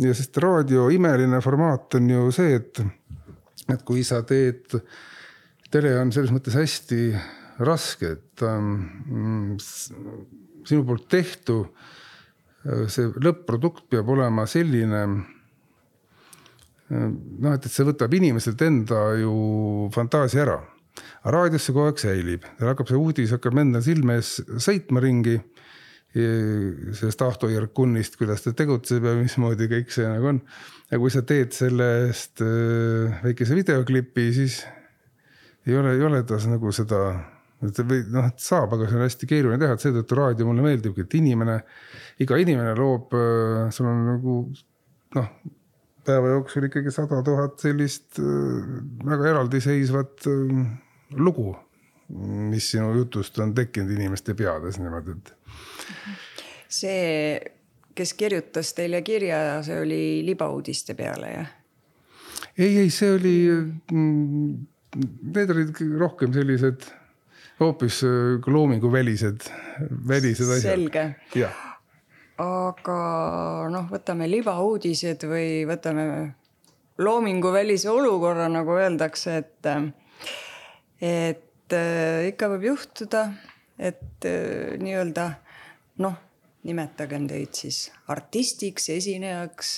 ja sest raadio imeline formaat on ju see, et, et kui sa teed, tele on selles mõttes hästi raske, et ähm, sinu poolt tehtu, äh, see lõpp-produkt peab olema selline äh, noh, et, et see võtab inimeselt enda ju fantaasia ära. raadios see kogu aeg säilib, tal hakkab see uudis hakkab endal silme ees sõitma ringi. sellest Ahto Jerkunist, kuidas ta tegutseb ja mismoodi kõik see nagu on. ja kui sa teed sellest äh, väikese videoklipi, siis ei ole, ei ole ta nagu seda et või noh, et saab, aga see on hästi keeruline teha, et seetõttu raadio mulle meeldibki, et inimene, iga inimene loob, äh, sul on nagu noh, päeva jooksul ikkagi sada tuhat sellist äh, väga eraldiseisvat äh, lugu, mis sinu jutust on tekkinud inimeste peades niimoodi, et. see, kes kirjutas teile kirja, see oli libauudiste peale, jah? ei, ei, see oli, mm, need olid rohkem sellised hoopis äh, loominguvälised, välised asjad. selge. aga noh, võtame libauudised või võtame loominguvälise olukorra, nagu öeldakse, et, et äh, ikka võib juhtuda, et äh, nii-öelda noh, nimetagem teid siis artistiks, esinejaks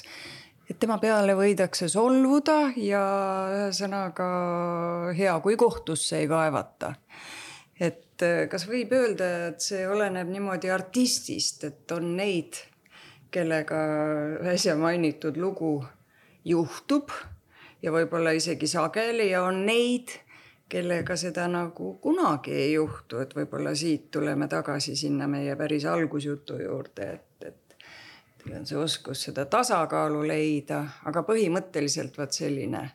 et tema peale võidakse solvuda ja ühesõnaga hea, kui kohtusse ei kaevata et äh, kas võib öelda, et see oleneb niimoodi artistist, et on neid, kellega äsja mainitud lugu juhtub ja võib-olla isegi sageli ja on neid, kellega seda nagu kunagi ei juhtu, et võib-olla siit tuleme tagasi sinna meie päris algusjutu juurde, et, et teil on see oskus seda tasakaalu leida, aga põhimõtteliselt vot selline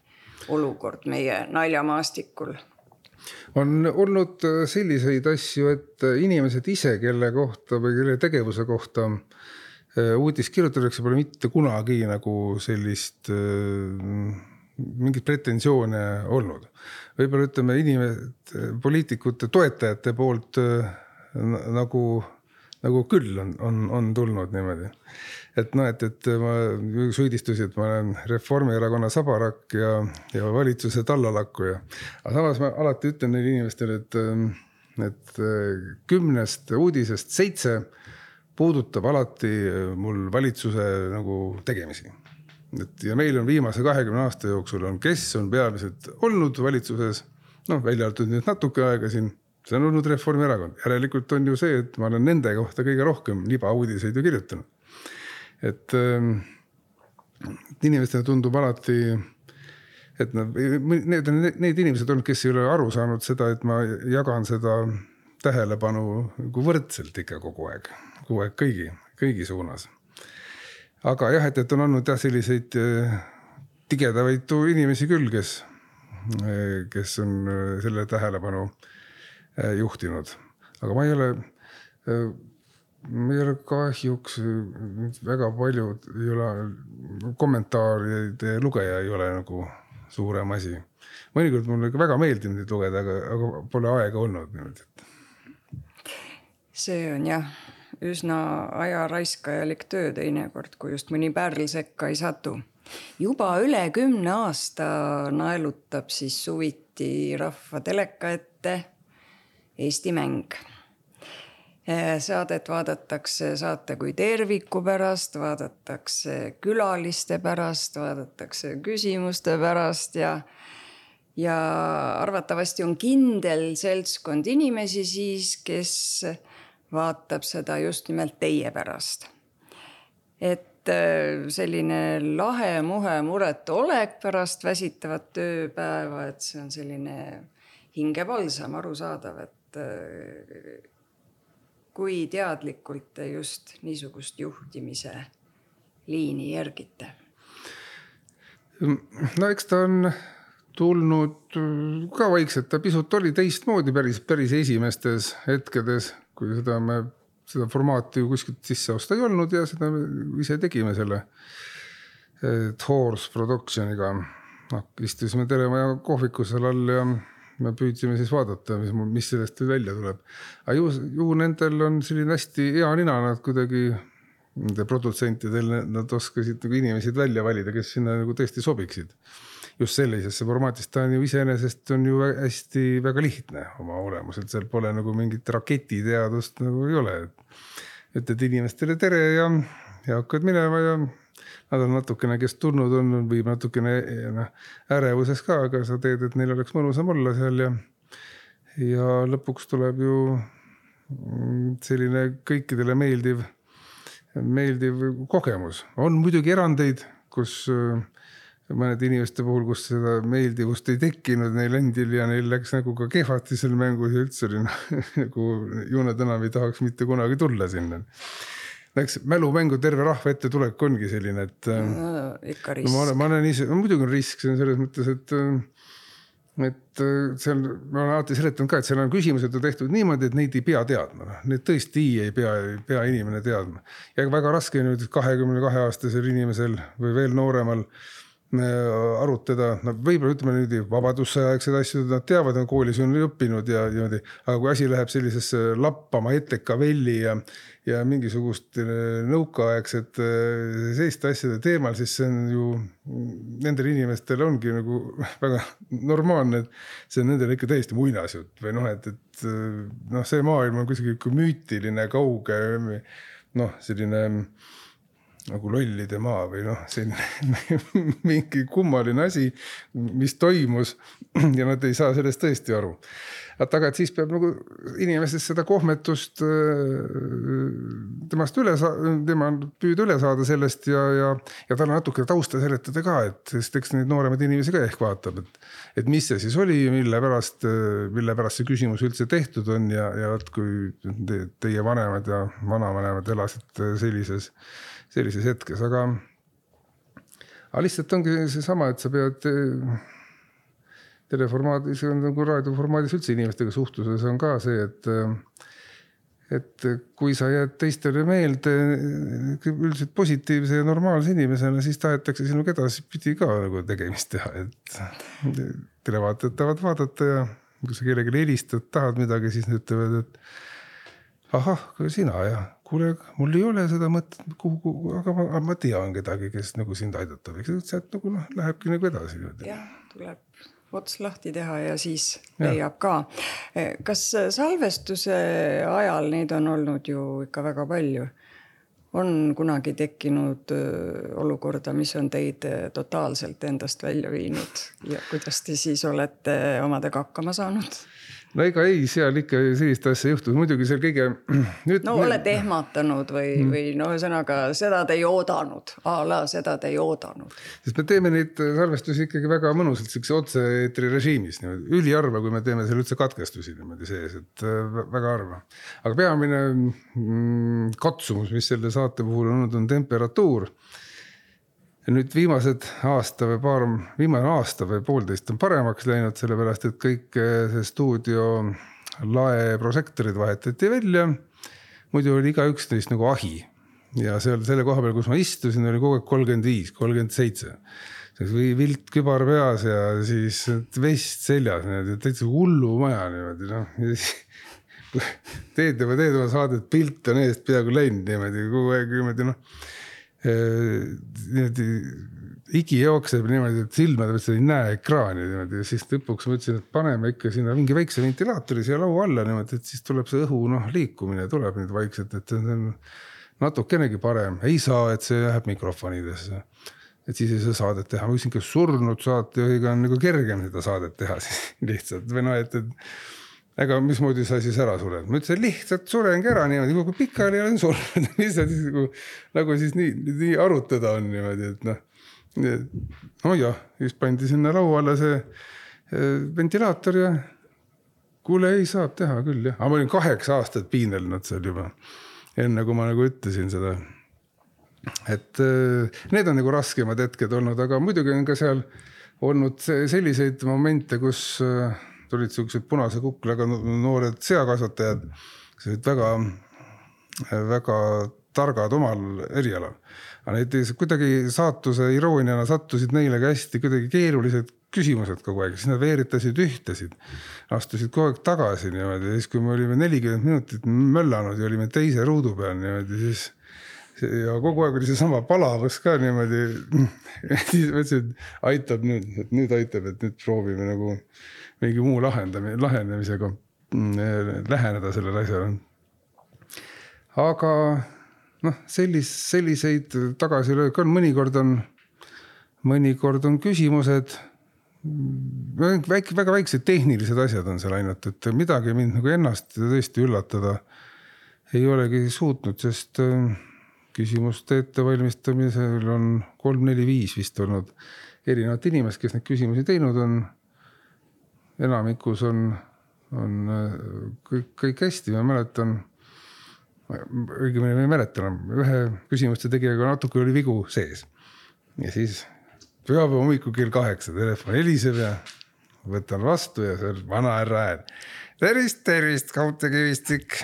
olukord meie naljamaastikul on olnud äh, selliseid asju, et äh, inimesed ise, kelle kohta või kelle tegevuse kohta äh, uudist kirjutatakse, pole mitte kunagi nagu sellist mingeid pretensioone olnud. võib-olla ütleme inimesed, poliitikute toetajate poolt nagu, nagu küll on, on, on tulnud niimoodi et noh, et, et ma süüdistusi, et ma olen Reformierakonna sabarakk ja, ja valitsuse tallalakkuja. aga samas ma alati ütlen neile inimestele, et, et kümnest uudisest seitse puudutab alati mul valitsuse nagu tegemisi. et ja meil on viimase kahekümne aasta jooksul on, kes on peamiselt olnud valitsuses, noh, välja arvatud nüüd natuke aega siin see on olnud Reformierakond, järelikult on ju see, et ma olen nende kohta kõige rohkem libauudiseid ju kirjutanud et ähm, inimestele tundub alati, et nad, need on need inimesed olnud, kes ei ole aru saanud seda, et ma jagan seda tähelepanu nagu võrdselt ikka kogu aeg, kogu aeg kõigi, kõigi suunas. aga jah, et, et on olnud jah, selliseid äh, tigedavaitu inimesi küll, kes, äh, kes on äh, selle tähelepanu juhtinud, aga ma ei ole meil kahjuks väga paljud ei ole, kommentaaride lugeja ei ole nagu suurem asi. mõnikord mulle ikka väga meeldib neid lugeda, aga, aga pole aega olnud niimoodi, et. see on jah, üsna ajaraiskajalik töö teinekord, kui just mõni pärl sekka ei satu. juba üle kümne aasta naelutab siis suviti rahva teleka ette Eesti mäng saadet vaadatakse saate kui terviku pärast, vaadatakse külaliste pärast, vaadatakse küsimuste pärast ja ja arvatavasti on kindel seltskond inimesi siis, kes vaatab seda just nimelt teie pärast. et eh, selline lahe, muhe, muretu olek pärast väsitavat tööpäeva, et see on selline hingevalsam, arusaadav, et eh, kui teadlikult te just niisugust juhtimise liini järgite? no eks ta on tulnud ka vaikselt, ta pisut oli teistmoodi päris, päris esimestes hetkedes, kui seda me, seda formaati ju kuskilt sisse osta ei olnud ja seda ise tegime selle. Horse Productioniga, noh istusime Teremaja kohvikus seal all ja me püüdsime siis vaadata, mis, mis sellest välja tuleb. aga ju, ju nendel on selline hästi hea nina, nad kuidagi nende produtsentidel, nad oskasid nagu inimesi välja valida, kes sinna nagu tõesti sobiksid. just sellisesse formaatist, ta on ju iseenesest on ju hästi väga lihtne oma olemuselt, seal pole nagu mingit raketiteadust nagu ei ole. ütled inimestele tere ja, ja hakkad minema ja nad on natukene, kes tulnud on, võib natukene noh, ärevuses ka, aga sa teed, et neil oleks mõnusam olla seal ja. ja lõpuks tuleb ju selline kõikidele meeldiv meeldiv kogemus, on muidugi erandeid, kus äh, mõnede inimeste puhul, kus seda meeldivust ei tekkinud neil endil ja neil läks nagu ka kehvasti seal mängus ja üldse oli noh nagu jooned enam ei tahaks mitte kunagi tulla sinna. Läks mälumängu terve rahva ette tulek ongi selline, et no,. ikka risk no,. ma olen, ma olen ise, no muidugi on risk, see on selles mõttes, et äh, et äh, seal, ma olen alati seletanud ka, et seal on küsimused on tehtud niimoodi, et neid ei pea teadma, noh, need tõesti ei pea, ei pea inimene teadma. ja väga raske nüüd kahekümne kahe aastasel inimesel või veel nooremal arutada, no võib-olla ütleme niimoodi vabadussõjaaegseid asju, nad teavad, on koolis on õppinud ja niimoodi, aga kui asi läheb sellisesse lappama etekavelli ja, ja mingisugust äh, nõukaaegset äh, selliste asjade teemal, siis see on ju nendel inimestel ongi nagu väga normaalne, et see on nendele ikka täiesti muinasjutt või noh, et, et äh, noh, see maailm on kuidagi müütiline, kauge noh, selline nagu lollide maa või noh, selline mingi kummaline asi, mis toimus ja nad ei saa sellest tõesti aru et aga, et siis peab nagu inimesest seda kohmetust äh, temast üle saa-, tema püüda üle saada sellest ja, ja, ja talle natuke tausta seletada ka, et sest eks neid nooremaid inimesi ka ehk vaatab, et. et mis see siis oli, mille pärast, mille pärast see küsimus üldse tehtud on ja, ja vot kui te, teie vanemad ja vanavanemad elasid sellises, sellises hetkes, aga. aga lihtsalt ongi seesama, et sa pead teleformaadis on nagu raadioformaadis üldse inimestega suhtluses on ka see, et et kui sa jääd teistele meelde üldiselt positiivse ja normaalse inimesena, siis tahetakse sinuga edaspidi ka nagu tegemist teha, et televaatajad tahavad vaadata ja kui sa kellelegi helistad, tahad midagi, siis nad ütlevad, et ahah, sina ja kuule, mul ei ole seda mõtet, kuhu, kuhu, aga ma, ma tean kedagi, kes nagu sind aidata võiks, sealt nagu noh, lähebki nagu edasi. jah, tuleb ots lahti teha ja siis ja. leiab ka. kas salvestuse ajal neid on olnud ju ikka väga palju? on kunagi tekkinud olukorda, mis on teid totaalselt endast välja viinud ja kuidas te siis olete omadega hakkama saanud? No ega ei, seal ikka sellist asja ei juhtu, muidugi seal kõige. no olete ehmatanud või mm., või no ühesõnaga seda te ei oodanud, a la seda te ei oodanud. sest me teeme neid salvestusi ikkagi väga mõnusalt siukse otse-eetri režiimis niimoodi, üliharva, kui me teeme seal üldse katkestusi niimoodi sees, et äh, väga harva. aga peamine mm, katsumus, mis selle saate puhul on olnud, on temperatuur ja nüüd viimased aasta või paar, viimane aasta või poolteist on paremaks läinud, sellepärast et kõik eh, see stuudio lae prožektorid vahetati välja. muidu oli igaüks neist nagu ahi ja seal selle koha peal, kus ma istusin, oli kogu aeg kolmkümmend viis, kolmkümmend seitse või vilt kübar peas ja siis vest seljas, täitsa hullumaja niimoodi noh. teed juba, teed oma saadet, pilt on eest peaaegu läinud niimoodi kogu aeg niimoodi noh higi jookseb niimoodi, et silmade pealt sa ei näe ekraani niimoodi. Ja siis lõpuks mõtlesin, et paneme ikka sinna mingi väikse ventilaatori siia laua alla niimoodi, et siis tuleb see õhu noh, liikumine tuleb nüüd vaikselt, et see on natukenegi parem, ei saa, et see läheb mikrofonidesse. et siis ei saa saadet teha, ma küsin, kas surnud saatejuhiga on nagu kergem seda saadet teha siis lihtsalt? Või noh, et, et ega mismoodi sa siis ära sured, ma ütlesin lihtsalt surengi ära niimoodi, kui pikali olen surnud, mis sa siis nagu, nagu siis nii, nii arutada on niimoodi, et noh. nojah, siis pandi sinna laua alla see eh, ventilaator ja kuule, ei saab teha küll jah, aga ma olin kaheksa aastat piinelnud seal juba. enne kui ma nagu ütlesin seda. et eh, need on nagu raskemad hetked olnud, aga muidugi on ka seal olnud selliseid momente, kus äh, tulid siuksed punase kuklaga noored seakasvatajad, kes olid väga, väga targad omal erialal. aga näiteks kuidagi saatuse irooniana sattusid neile ka hästi kuidagi keerulised küsimused kogu aeg, siis nad veeritasid ühtesid, astusid kogu aeg tagasi niimoodi siis, kui me olime nelikümmend minutit möllanud ja olime teise ruudu peal niimoodi, siis ja kogu aeg oli seesama palavus ka niimoodi. siis mõtlesin, et aitab nüüd, et nüüd aitab, et nüüd proovime nagu mingi muu lahendamise, lahenemisega mm, läheneda sellele asjale. aga noh, sellis-, selliseid tagasilööke on, mõnikord on, mõnikord on küsimused väike, väga väiksed tehnilised asjad on seal ainult, et midagi mind nagu ennast tõesti üllatada ei olegi suutnud, sest äh, küsimuste ettevalmistamisel on kolm-neli-viis vist olnud erinevat inimest, kes neid küsimusi teinud on. Enamikus on, on äh, kõik, kõik hästi, ma mäletan. õigemini ma ei mäleta enam, ühe küsimuste tegijaga natuke oli vigu sees ja siis pühapäeva hommikul kell kaheksa telefon heliseb ja võtan vastu ja on vanahärra hääl. tervist, tervist, kaudtekivistik.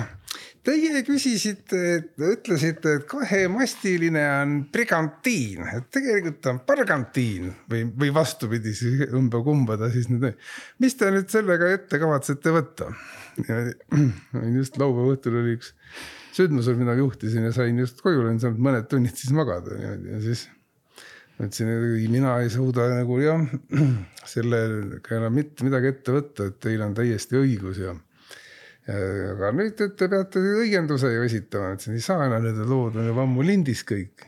Teie küsisite, ütlesite, et kahemastiline on brigantiin, et tegelikult on bargantiin või, või vastupidi siis ümba-kumba ta siis nüüd. mis te nüüd sellega ette kavatsete võtta? just laupäeva õhtul oli üks sündmusel, mida juhtisin ja sain just koju, olin saanud mõned tunnid siis magada niimoodi ja siis ütlesin, et mina ei suuda nagu jah, sellega enam mitte midagi ette võtta, et teil on täiesti õigus ja. Aga nüüd te peate õienduse ju esitama, ütlesin, ei saa enam, need lood on juba ammu lindis kõik.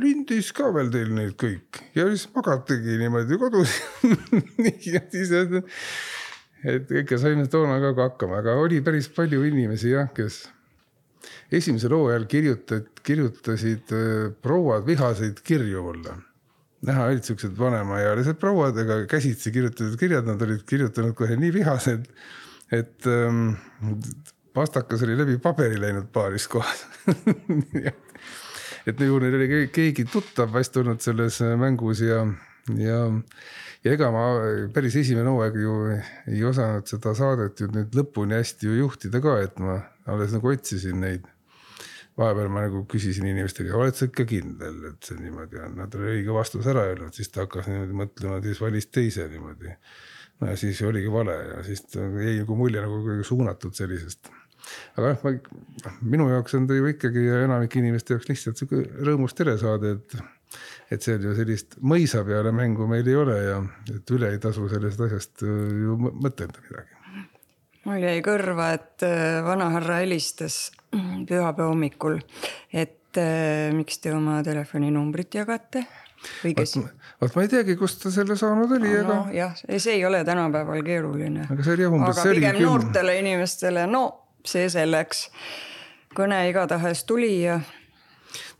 lindis ka veel teil neid kõik ja siis magategi niimoodi kodus ja siis, et ikka saime toona ka hakkama, aga oli päris palju inimesi jah, kes esimesel hooajal kirjutad, kirjutasid äh, prouad vihaseid kirju mulle. näha olid siuksed vanemaealised prouad, ega käsitsi kirjutatud kirjad, nad olid kirjutanud kohe nii vihased, et ähm, pastakas oli läbi paberi läinud paaris kohas et ju neil oli keegi tuttav vast olnud selles mängus ja, ja ja ega ma päris esimene hooaeg ju ei osanud seda saadet ju nüüd lõpuni hästi ju juhtida ka, et ma alles nagu otsisin neid. vahepeal ma nagu küsisin inimestega, oled sa ikka kindel, et see niimoodi on, nad olid õige vastuse ära öelnud, siis ta hakkas niimoodi mõtlema, siis valis teise niimoodi. Ja siis oligi vale ja siis jäi nagu mulje nagu suunatud sellisest aga noh, ma, minu jaoks on ta ju ikkagi ja enamike inimeste jaoks lihtsalt sihuke rõõmus telesaade, et et on ju sellist mõisa peale mängu meil ei ole ja et üle ei tasu sellest asjast äh, ju mõtelda midagi. mul jäi kõrva, et äh, vanahärra helistas pühapäeva hommikul, et äh, miks te oma telefoninumbrit jagate või kes? vot ma ei teagi, kust ta selle saanud oli, aga. jah, see ei ole tänapäeval keeruline. aga see oli jah umbes. aga pigem noortele inimestele, no see selleks. kõne igatahes tuli ja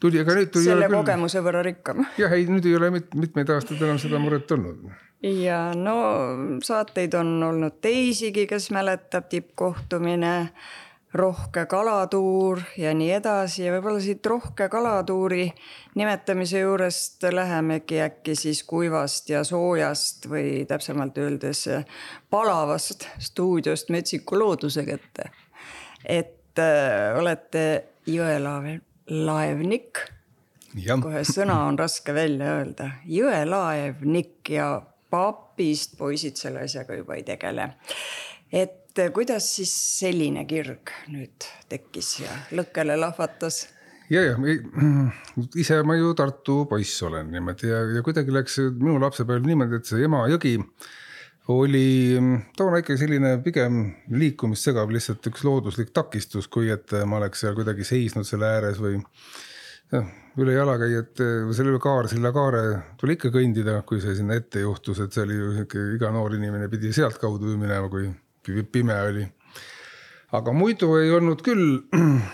tuli, aga nüüd tuli. selle kogemuse võrra rikkam. jah, ei nüüd ei ole mit, mitmeid aastaid enam seda muret olnud. ja no saateid on olnud teisigi, kes mäletab tippkohtumine, rohke kalatuur ja nii edasi ja võib-olla siit rohke kalatuuri nimetamise juurest lähemegi äkki siis kuivast ja soojast või täpsemalt öeldes palavast stuudiost metsiku looduse kätte. et äh, olete jõelaeval laevnik. kohe sõna on raske välja öelda, jõelaevnik ja papist poisid selle asjaga juba ei tegele. et kuidas siis selline kirg nüüd tekkis ja lõkkele lahvatas? ja, ja ise ma ju Tartu poiss olen niimoodi ja, ja kuidagi läks minu lapsepõlv niimoodi, et see Emajõgi oli toona ikka selline pigem liikumist segav lihtsalt üks looduslik takistus, kui et ma oleks seal kuidagi seisnud selle ääres või jah, üle jalakäijate või selle üle Kaarsilla kaare tuli ikka kõndida, kui see sinna ette juhtus, et see oli ju sihuke iga noor inimene pidi sealtkaudu minema, kui pime oli. aga muidu ei olnud küll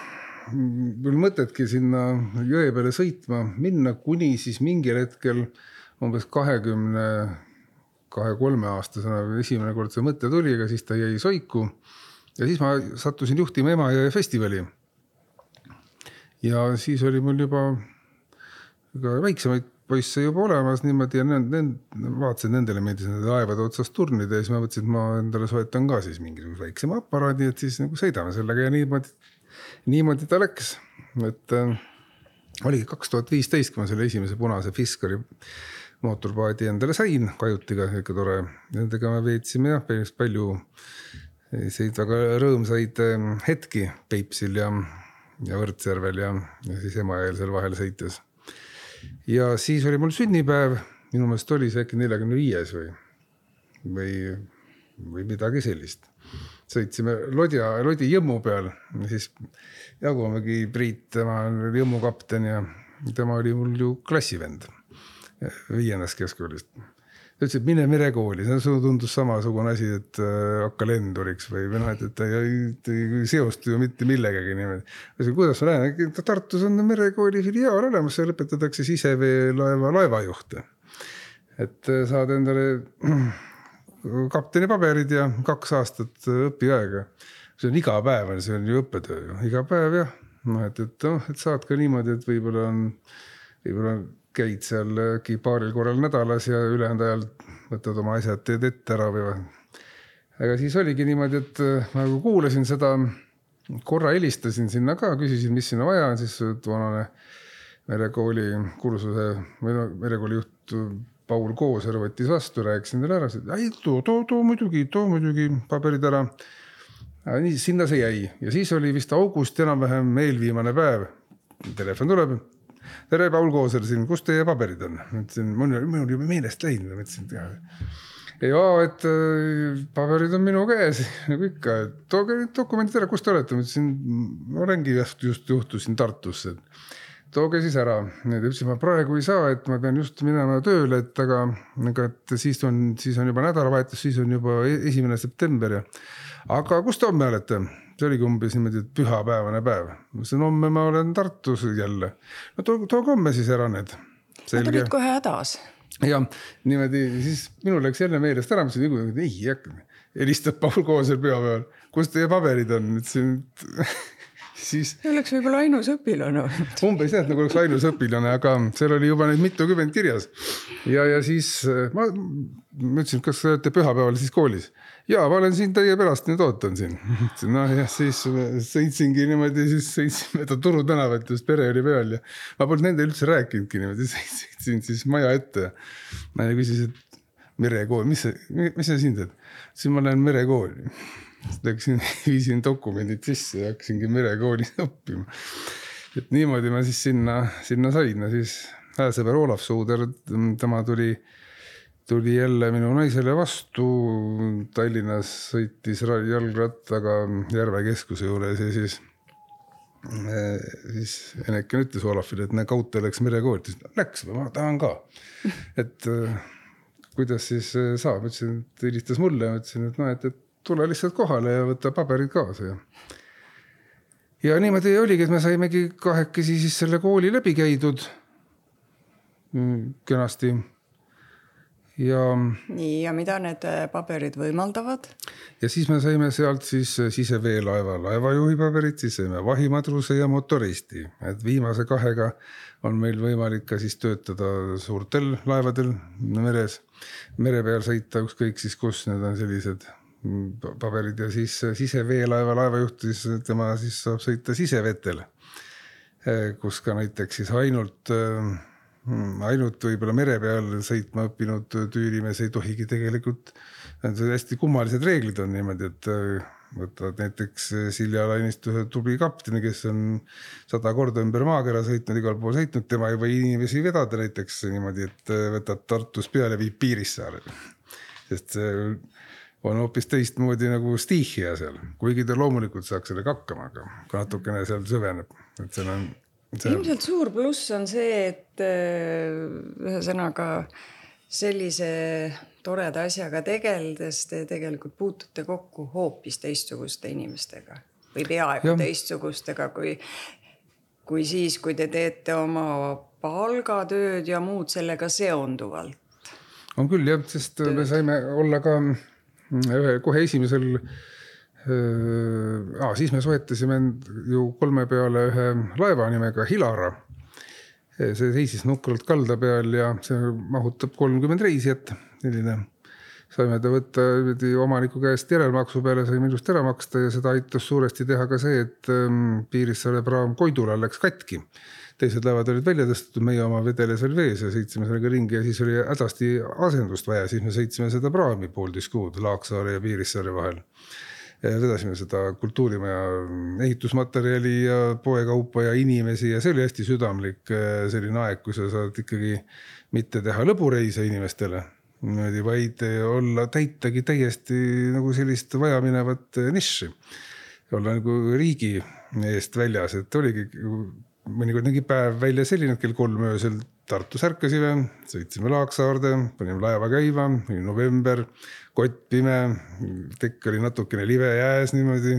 küll mõtetki sinna jõe peale sõitma minna, kuni siis mingil hetkel umbes kahekümne kahe-kolmeaastasena esimene kord see mõte tuli, aga siis ta jäi soiku. ja siis ma sattusin juhtima Emajõe festivali. ja siis oli mul juba ka väiksemaid poisse juba olemas niimoodi ja need, need, vaatasin, nendele meeldis nende laevade otsas turnida ja siis ma mõtlesin, et ma endale soetan ka siis mingisuguse väiksema aparaadi, et siis nagu sõidame sellega ja niimoodi, niimoodi ta läks, et äh, oligi kaks tuhat viisteist, kui ma selle esimese punase Fiskari mootorpaadi endale sain, kajutiga, ikka tore. Nendega me veetsime jah, päris palju selliseid väga rõõmsaid ähm, hetki Peipsil ja, ja Võrtsjärvel ja, ja siis Emajõel seal vahel sõites. Ja siis oli mul sünnipäev, minu meelest oli see äkki neljakümne viies või, või, või midagi sellist. sõitsime Lodja, Lodi jõmmu peal, siis Jaago Mägi Priit, tema oli jõmmu kapten ja tema oli mul ju klassivend viiendast keskkoolist ta ütles, et mine merekooli, see tundus samasugune asi, et äh, hakka lenduriks või, või noh, et, et ei seostu ju mitte millegagi niimoodi. ma ütlesin, kuidas ma lähen, Tartus on merekooli filiaal olemas, seal õpetatakse siseveelaeva laevajuhte. et äh, saad endale kapteni paberid ja kaks aastat õpiaega. see on iga päev on, see on ju õppetöö ju, iga päev jah. noh, et, et noh, et saad ka niimoodi, et võib-olla on, võib-olla on käid seal äkki paaril korral nädalas ja ülejäänud ajal võtad oma asjad, teed ette ära või. aga siis oligi niimoodi, et äh, ma nagu kuulasin seda, korra helistasin sinna ka, küsisin, mis sinna vaja on, siis toonane merekooli kursuse või no merekooli juht Paul Kooser võttis vastu, rääkisin talle ära, ei too, too, too muidugi, too muidugi paberid ära. nii, sinna see jäi ja siis oli vist august enam-vähem eelviimane päev. Telefon tuleb tere, Paul Kooser siin, kus teie paberid on? ma ütlesin, mul mul juba meelest läinud, ma mõtlesin, et ja et äh, paberid on minu käes nagu ikka, et tooge need dokumendid ära, kus te olete, ma ütlesin, ma olengi just, just juhtusin Tartusse. tooge siis ära, ta ütles, ma praegu ei saa, et ma pean just minema tööle, et aga, aga et siis on, siis on juba nädalavahetus, siis on juba e-, esimene september ja. aga kus te homme olete? See oligi umbes niimoodi, et pühapäevane päev. ma ütlesin, homme ma olen Tartus jälle. no too, tooge homme siis ära need. Nad olid kohe hädas. ja niimoodi, siis minul läks jälle meelest ära, ma ütlesin, ei hakka. helistab Paul Koosel pühapäeval, kus teie paberid on, ütlesin, siis. oleks võib-olla ainus õpilane olnud. umbes jah, et nagu oleks ainus õpilane, aga seal oli juba neid mitukümmend kirjas. ja, ja siis ma, ma ütlesin, kas te olete pühapäeval siis koolis ja ma olen siin teie pärast nüüd ootan siin. noh jah, siis sõitsingi niimoodi, siis sõitsime mööda Turu tänavat, just pere oli peal ja ma polnud nendele üldse rääkinudki niimoodi, sõitsin siis maja ette. naine küsis, et merekool, mis see, mis sa siin teed? siis ma lähen merekooli. Läksin, viisin dokumendid sisse ja hakkasingi merekoolis õppima. et niimoodi ma siis sinna, sinna sain ja siis hea sõber Olav Suuder, tema tuli tuli jälle minu naisele vastu. Tallinnas sõitis jalgrattaga Järve keskuse juures ja siis, eh, siis Eneken ütles Olafile, et näe, Kaute läks merekooli, ta ütles, läks või ma tahan ka. et eh, kuidas siis eh, saab, ütlesin, et helistas mulle, ütlesin, et noh, et, et tule lihtsalt kohale ja võta paberid kaasa ja. ja niimoodi oligi, et me saimegi kahekesi siis selle kooli läbi käidud. Mm, kenasti ja. nii, ja mida need äh, paberid võimaldavad? ja siis me saime sealt siis äh, siseveelaeva laevajuhi paberid, siis saime vahimadruse ja motoristi, et viimase kahega on meil võimalik ka siis töötada suurtel laevadel meres, mere peal sõita ükskõik siis kus, need on sellised paberid ja siis siseveelaeva laevajuht, siis tema siis saab sõita sisevetel, kus ka näiteks siis ainult Hmm, ainult võib-olla mere peal sõitma õppinud tüürimees ei tohigi tegelikult, hästi kummalised reeglid on niimoodi, et äh, võtad näiteks Silja Lainist ühe tubli kapteni, kes on sada korda ümber maakera sõitnud, igal pool sõitnud, tema ei või inimesi vedada näiteks niimoodi, et äh, võtab Tartus peale, viib Piirissaarele. sest see on hoopis teistmoodi nagu stiihia seal, kuigi ta loomulikult saaks sellega hakkama, aga natukene seal süveneb, et seal on see.... ilmselt suur pluss on see, et äh, ühesõnaga sellise toreda asjaga tegeldes te tegelikult puutute kokku hoopis teistsuguste inimestega või peaaegu ja. teistsugustega kui, kui siis, kui te teete oma palgatööd ja muud sellega seonduvalt. on küll jah, sest Tööd. me saime olla ka kohe esimesel Ah, siis me soetasime ju kolme peale ühe laeva nimega Hilara. see seisis nukralt kalda peal ja see mahutab kolmkümmend reisijat, selline. saime ta võtta niimoodi omaniku käest järelmaksu peale, saime ilusti ära maksta ja seda aitas suuresti teha ka see, et ähm, Piirissaare praam Koidula läks katki. Teised laevad olid välja tõstetud, meie oma vedeles veel vees ja sõitsime sellega ringi ja siis oli hädasti asendust vaja, siis me sõitsime seda praami poolteist kuud Laaksaare ja Piirissaare vahel vedasime seda kultuurimaja ehitusmaterjali ja poekaupa ja inimesi ja see oli hästi südamlik äh, selline aeg, kui sa saad ikkagi mitte teha lõbureise inimestele niimoodi, vaid olla, täitagi täiesti nagu sellist vajaminevat nišši. olla nagu riigi eest väljas, et oligi mõnikord nägi päev välja selline, et kell kolm öösel Tartus ärkasime, sõitsime Laaksaarde, panime laeva käima, oli november, kott pime, tekk oli natukene live jääs niimoodi.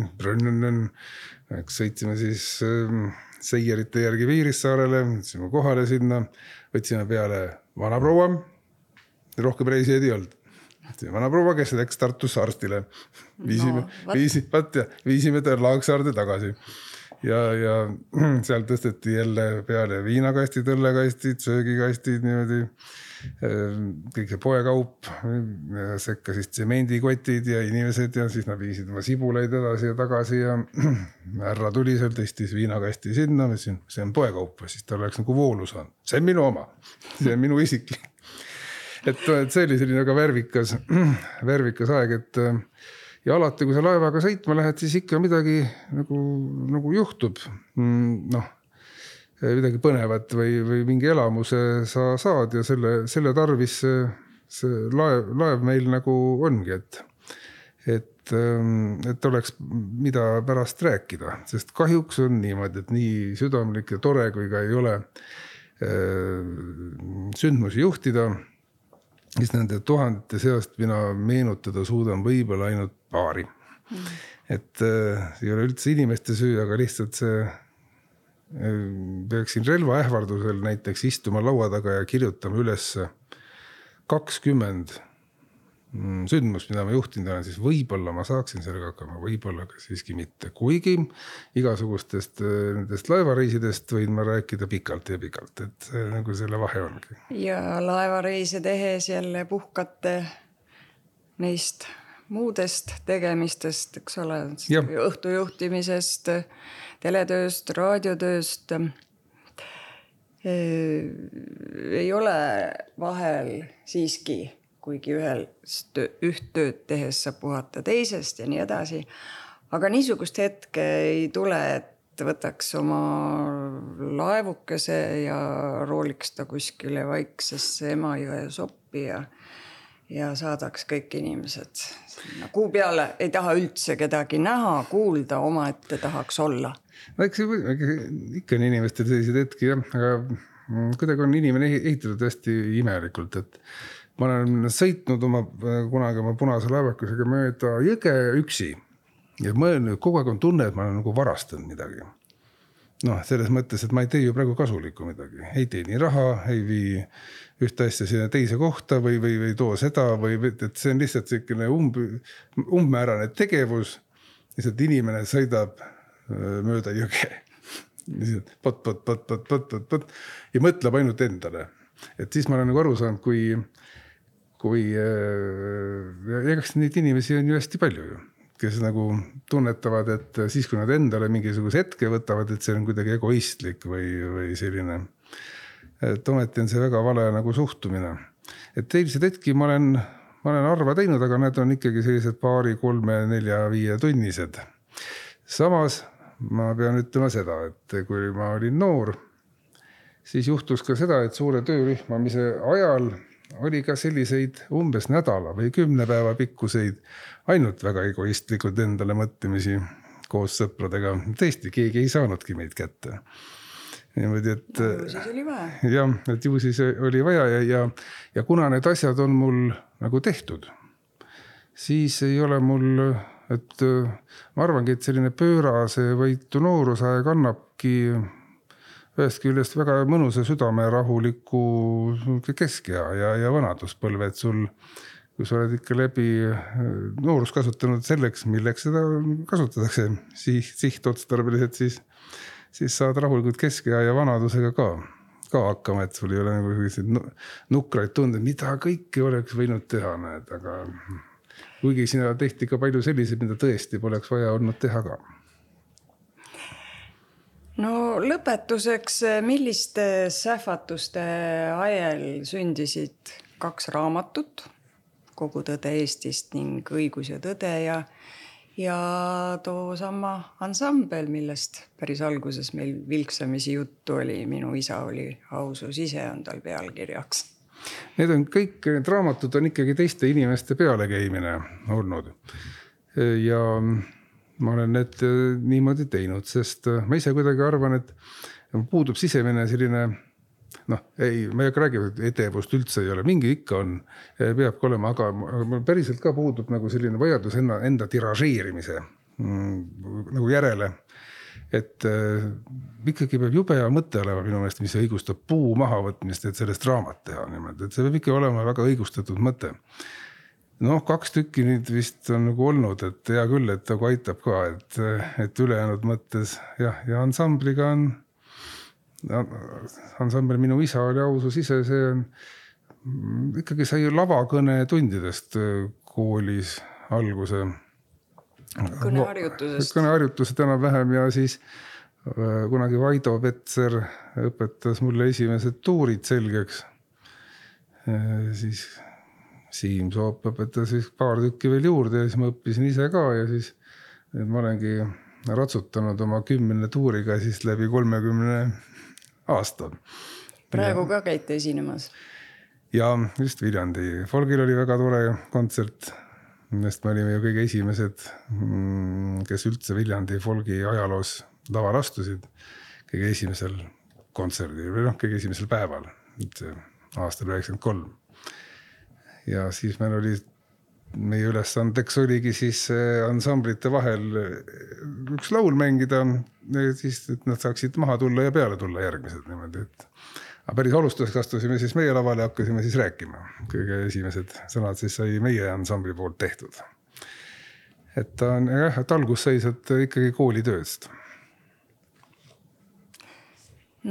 sõitsime siis äh, seierite järgi Piirissaarele, sõitsime kohale sinna, võtsime peale vanaproua. rohkem reisijaid ei olnud. vanaproua, kes läks Tartusse arstile. viisime no,, viisi-, vaat ja viisime ta Laaksaarde tagasi ja, ja seal tõsteti jälle peale viinakastid, õllekastid, söögikastid niimoodi. Ehm, kõik see poekaup, sekka siis tsemendikotid ja inimesed ja siis nad viisid oma sibulaid edasi ja tagasi ja härra tuli seal, tõstis viinakasti sinna, ma ütlesin, see on poekaup, siis ta oleks nagu voolu saanud, see on minu oma, see on minu isiklik. et, et see oli selline väga värvikas, värvikas aeg, et ja alati, kui sa laevaga sõitma lähed, siis ikka midagi nagu, nagu juhtub. Mm, noh, midagi põnevat või, või mingi elamuse sa saad ja selle, selle tarvis see, see laev, laev meil nagu ongi, et, et, ähm, et oleks, mida pärast rääkida, sest kahjuks on niimoodi, et nii südamlik ja tore, kui ka ei ole äh, sündmusi juhtida siis nende tuhandete seast mina meenutada suudan võib-olla ainult paari mm.. et äh, ei ole üldse inimeste süü, aga lihtsalt see äh,. peaksin relva ähvardusel näiteks istuma laua taga ja kirjutama üles kakskümmend Mm, sündmus, mida ma juhtinud olen, siis võib-olla ma saaksin sellega hakkama, võib-olla ka siiski mitte, kuigi igasugustest äh, nendest laevareisidest võin ma rääkida pikalt ja pikalt, et nagu selle vahe ongi. ja laevareise tehes jälle puhkate neist muudest tegemistest, eks ole, õhtujuhtimisest, teletööst, raadiotööst. Ei ole vahel siiski kuigi ühel, üht tööd tehes saab puhata teisest ja nii edasi. aga niisugust hetke ei tule, et võtaks oma laevukese ja rooliks ta kuskile vaiksesse Emajõe soppi ja, ja saadaks kõik inimesed sinna kuu peale. ei taha üldse kedagi näha, kuulda, omaette tahaks olla. eks ikka on inimestel selliseid hetki jah, aga kuidagi on inimene ehitatud hästi imelikult, et ma olen sõitnud oma, kunagi oma punase laevakusega mööda jõge üksi ja mõelnud, kogu aeg on tunne, et ma olen nagu varastanud midagi. noh, selles mõttes, et ma ei tee ju praegu kasulikku midagi, ei teeni raha, ei vii ühte asja sinna teise kohta või, või, või too seda või et see on lihtsalt niisugune umb, umbmäärane tegevus. lihtsalt inimene sõidab mööda jõge. pot, pot, pot, pot, pot, pot, pot ja mõtleb ainult endale. et siis ma olen nagu aru saanud, kui kui äh, eks neid inimesi on ju hästi palju ju, kes nagu tunnetavad, et siis, kui nad endale mingisuguse hetke võtavad, et see on kuidagi egoistlik või, või selline. et ometi on see väga vale nagu suhtumine. et eilseid hetki ma olen, ma olen harva teinud, aga need on ikkagi sellised paari, kolme, nelja, viietunnised. samas ma pean ütlema seda, et kui ma olin noor, siis juhtus ka seda, et suure töörühmamise ajal oli ka selliseid umbes nädala või kümne päeva pikkuseid ainult väga egoistlikult endale mõtlemisi koos sõpradega. tõesti, keegi ei saanudki meid kätte. niimoodi, et ju siis oli vaja. jah, et ju siis oli vaja ja, ja, ja kuna need asjad on mul nagu tehtud, siis ei ole mul, et ma arvangi, et selline pöörase võitu noorusaeg annabki ühest küljest väga mõnusa südamerahuliku keskea ja, ja vanaduspõlve, et sul, kui sa oled ikka läbi äh, noorust kasutanud selleks, milleks seda kasutatakse siht, sihtotstarbeliselt, siis, siis saad rahulikult keskea ja vanadusega ka ka hakkama, et sul ei ole nagu selliseid nukraid tundeid, mida kõike oleks võinud teha, näed, aga kuigi sinna tehti ka palju selliseid, mida tõesti poleks vaja olnud teha ka. No lõpetuseks, milliste sähvatuste ajel sündisid kaks raamatut, Kogu tõde Eestist ning Õigus ja tõde ja ja toosama ansambel, millest päris alguses meil vilksamisi juttu oli, Minu isa oli ausus ise on tal pealkirjaks Need on kõik, need raamatud on ikkagi teiste inimeste pealekäimine olnud. ja ma olen need niimoodi teinud, sest ma ise kuidagi arvan, et puudub sisemine selline noh, ei, ma ei hakka rääkima, et edevust üldse ei ole, mingi ikka on, peabki olema, aga mul päriselt ka puudub nagu selline vajadus enda, enda tiražeerimise mm, nagu järele et äh, ikkagi peab jube hea mõte olema minu meelest, mis õigustab puu mahavõtmist, et sellest raamat teha niimoodi, et see peab ikka olema väga õigustatud mõte. Noh, kaks tükki nüüd vist on nagu olnud, et hea küll, et nagu aitab ka, et, et ülejäänud mõttes jah, ja ansambliga on. ansambel Minu isa oli ausus ise, see on ikkagi sai lavakõne tundidest koolis alguse kõneharjutusest. kõneharjutused enam-vähem ja siis äh, kunagi Vaido Petser õpetas mulle esimesed tuurid selgeks. Äh, siis Siim Soop õpetas siis paar tükki veel juurde ja siis ma õppisin ise ka ja siis nüüd ma olengi ratsutanud oma kümne tuuriga siis läbi kolmekümne aasta. praegu ja. ka käite esinemas? ja just Viljandi folgil oli väga tore kontsert sest me olime ju kõige esimesed, mm, kes üldse Viljandi folgi ajaloos lavale astusid. kõige esimesel kontserdil või noh, kõige esimesel päeval, aastal üheksakümmend kolm. Ja siis meil oli, meie ülesandeks oligi siis ansamblite vahel üks laul mängida, siis et nad saaksid maha tulla ja peale tulla järgmised niimoodi, et aga päris alustuseks astusime siis meie lavale ja hakkasime siis rääkima. kõige esimesed sõnad siis sai meie ansambli poolt tehtud. et ta on jah, et algus sai sealt ikkagi koolitööst.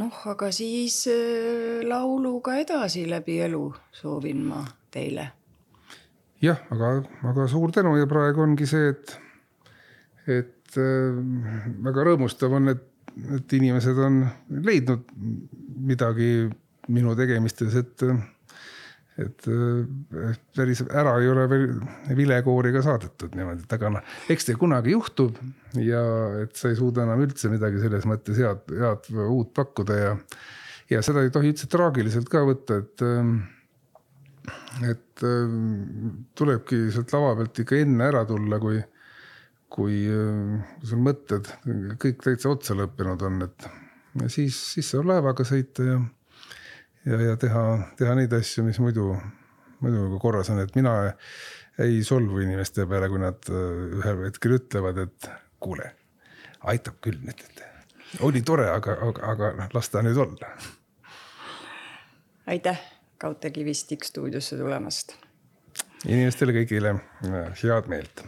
noh, aga siis äh, lauluga edasi läbi elu soovin ma teile. jah, aga, aga suur tänu ja praegu ongi see, et, et äh, väga rõõmustav on, et et inimesed on leidnud midagi minu tegemistes, et, et päris ära ei ole veel vilekoori ka saadetud niimoodi, et aga noh, eks see kunagi juhtub ja et sa ei suuda enam üldse midagi selles mõttes head, head uut pakkuda ja, ja seda ei tohi üldse traagiliselt ka võtta, et et tulebki sealt lava pealt ikka enne ära tulla, kui kui sul mõtted kõik täitsa otsa lõppenud on, et ja siis, siis saab laevaga sõita ja, ja, ja teha, teha neid asju, mis muidu, muidu nagu korras on, et mina ei solvu inimeste peale, kui nad ühel hetkel ütlevad, et kuule, aitab küll nüüd, et oli tore, aga, aga, aga noh, las ta nüüd olla. aitäh Kaute Kivist X stuudiosse tulemast. inimestele kõigile head meelt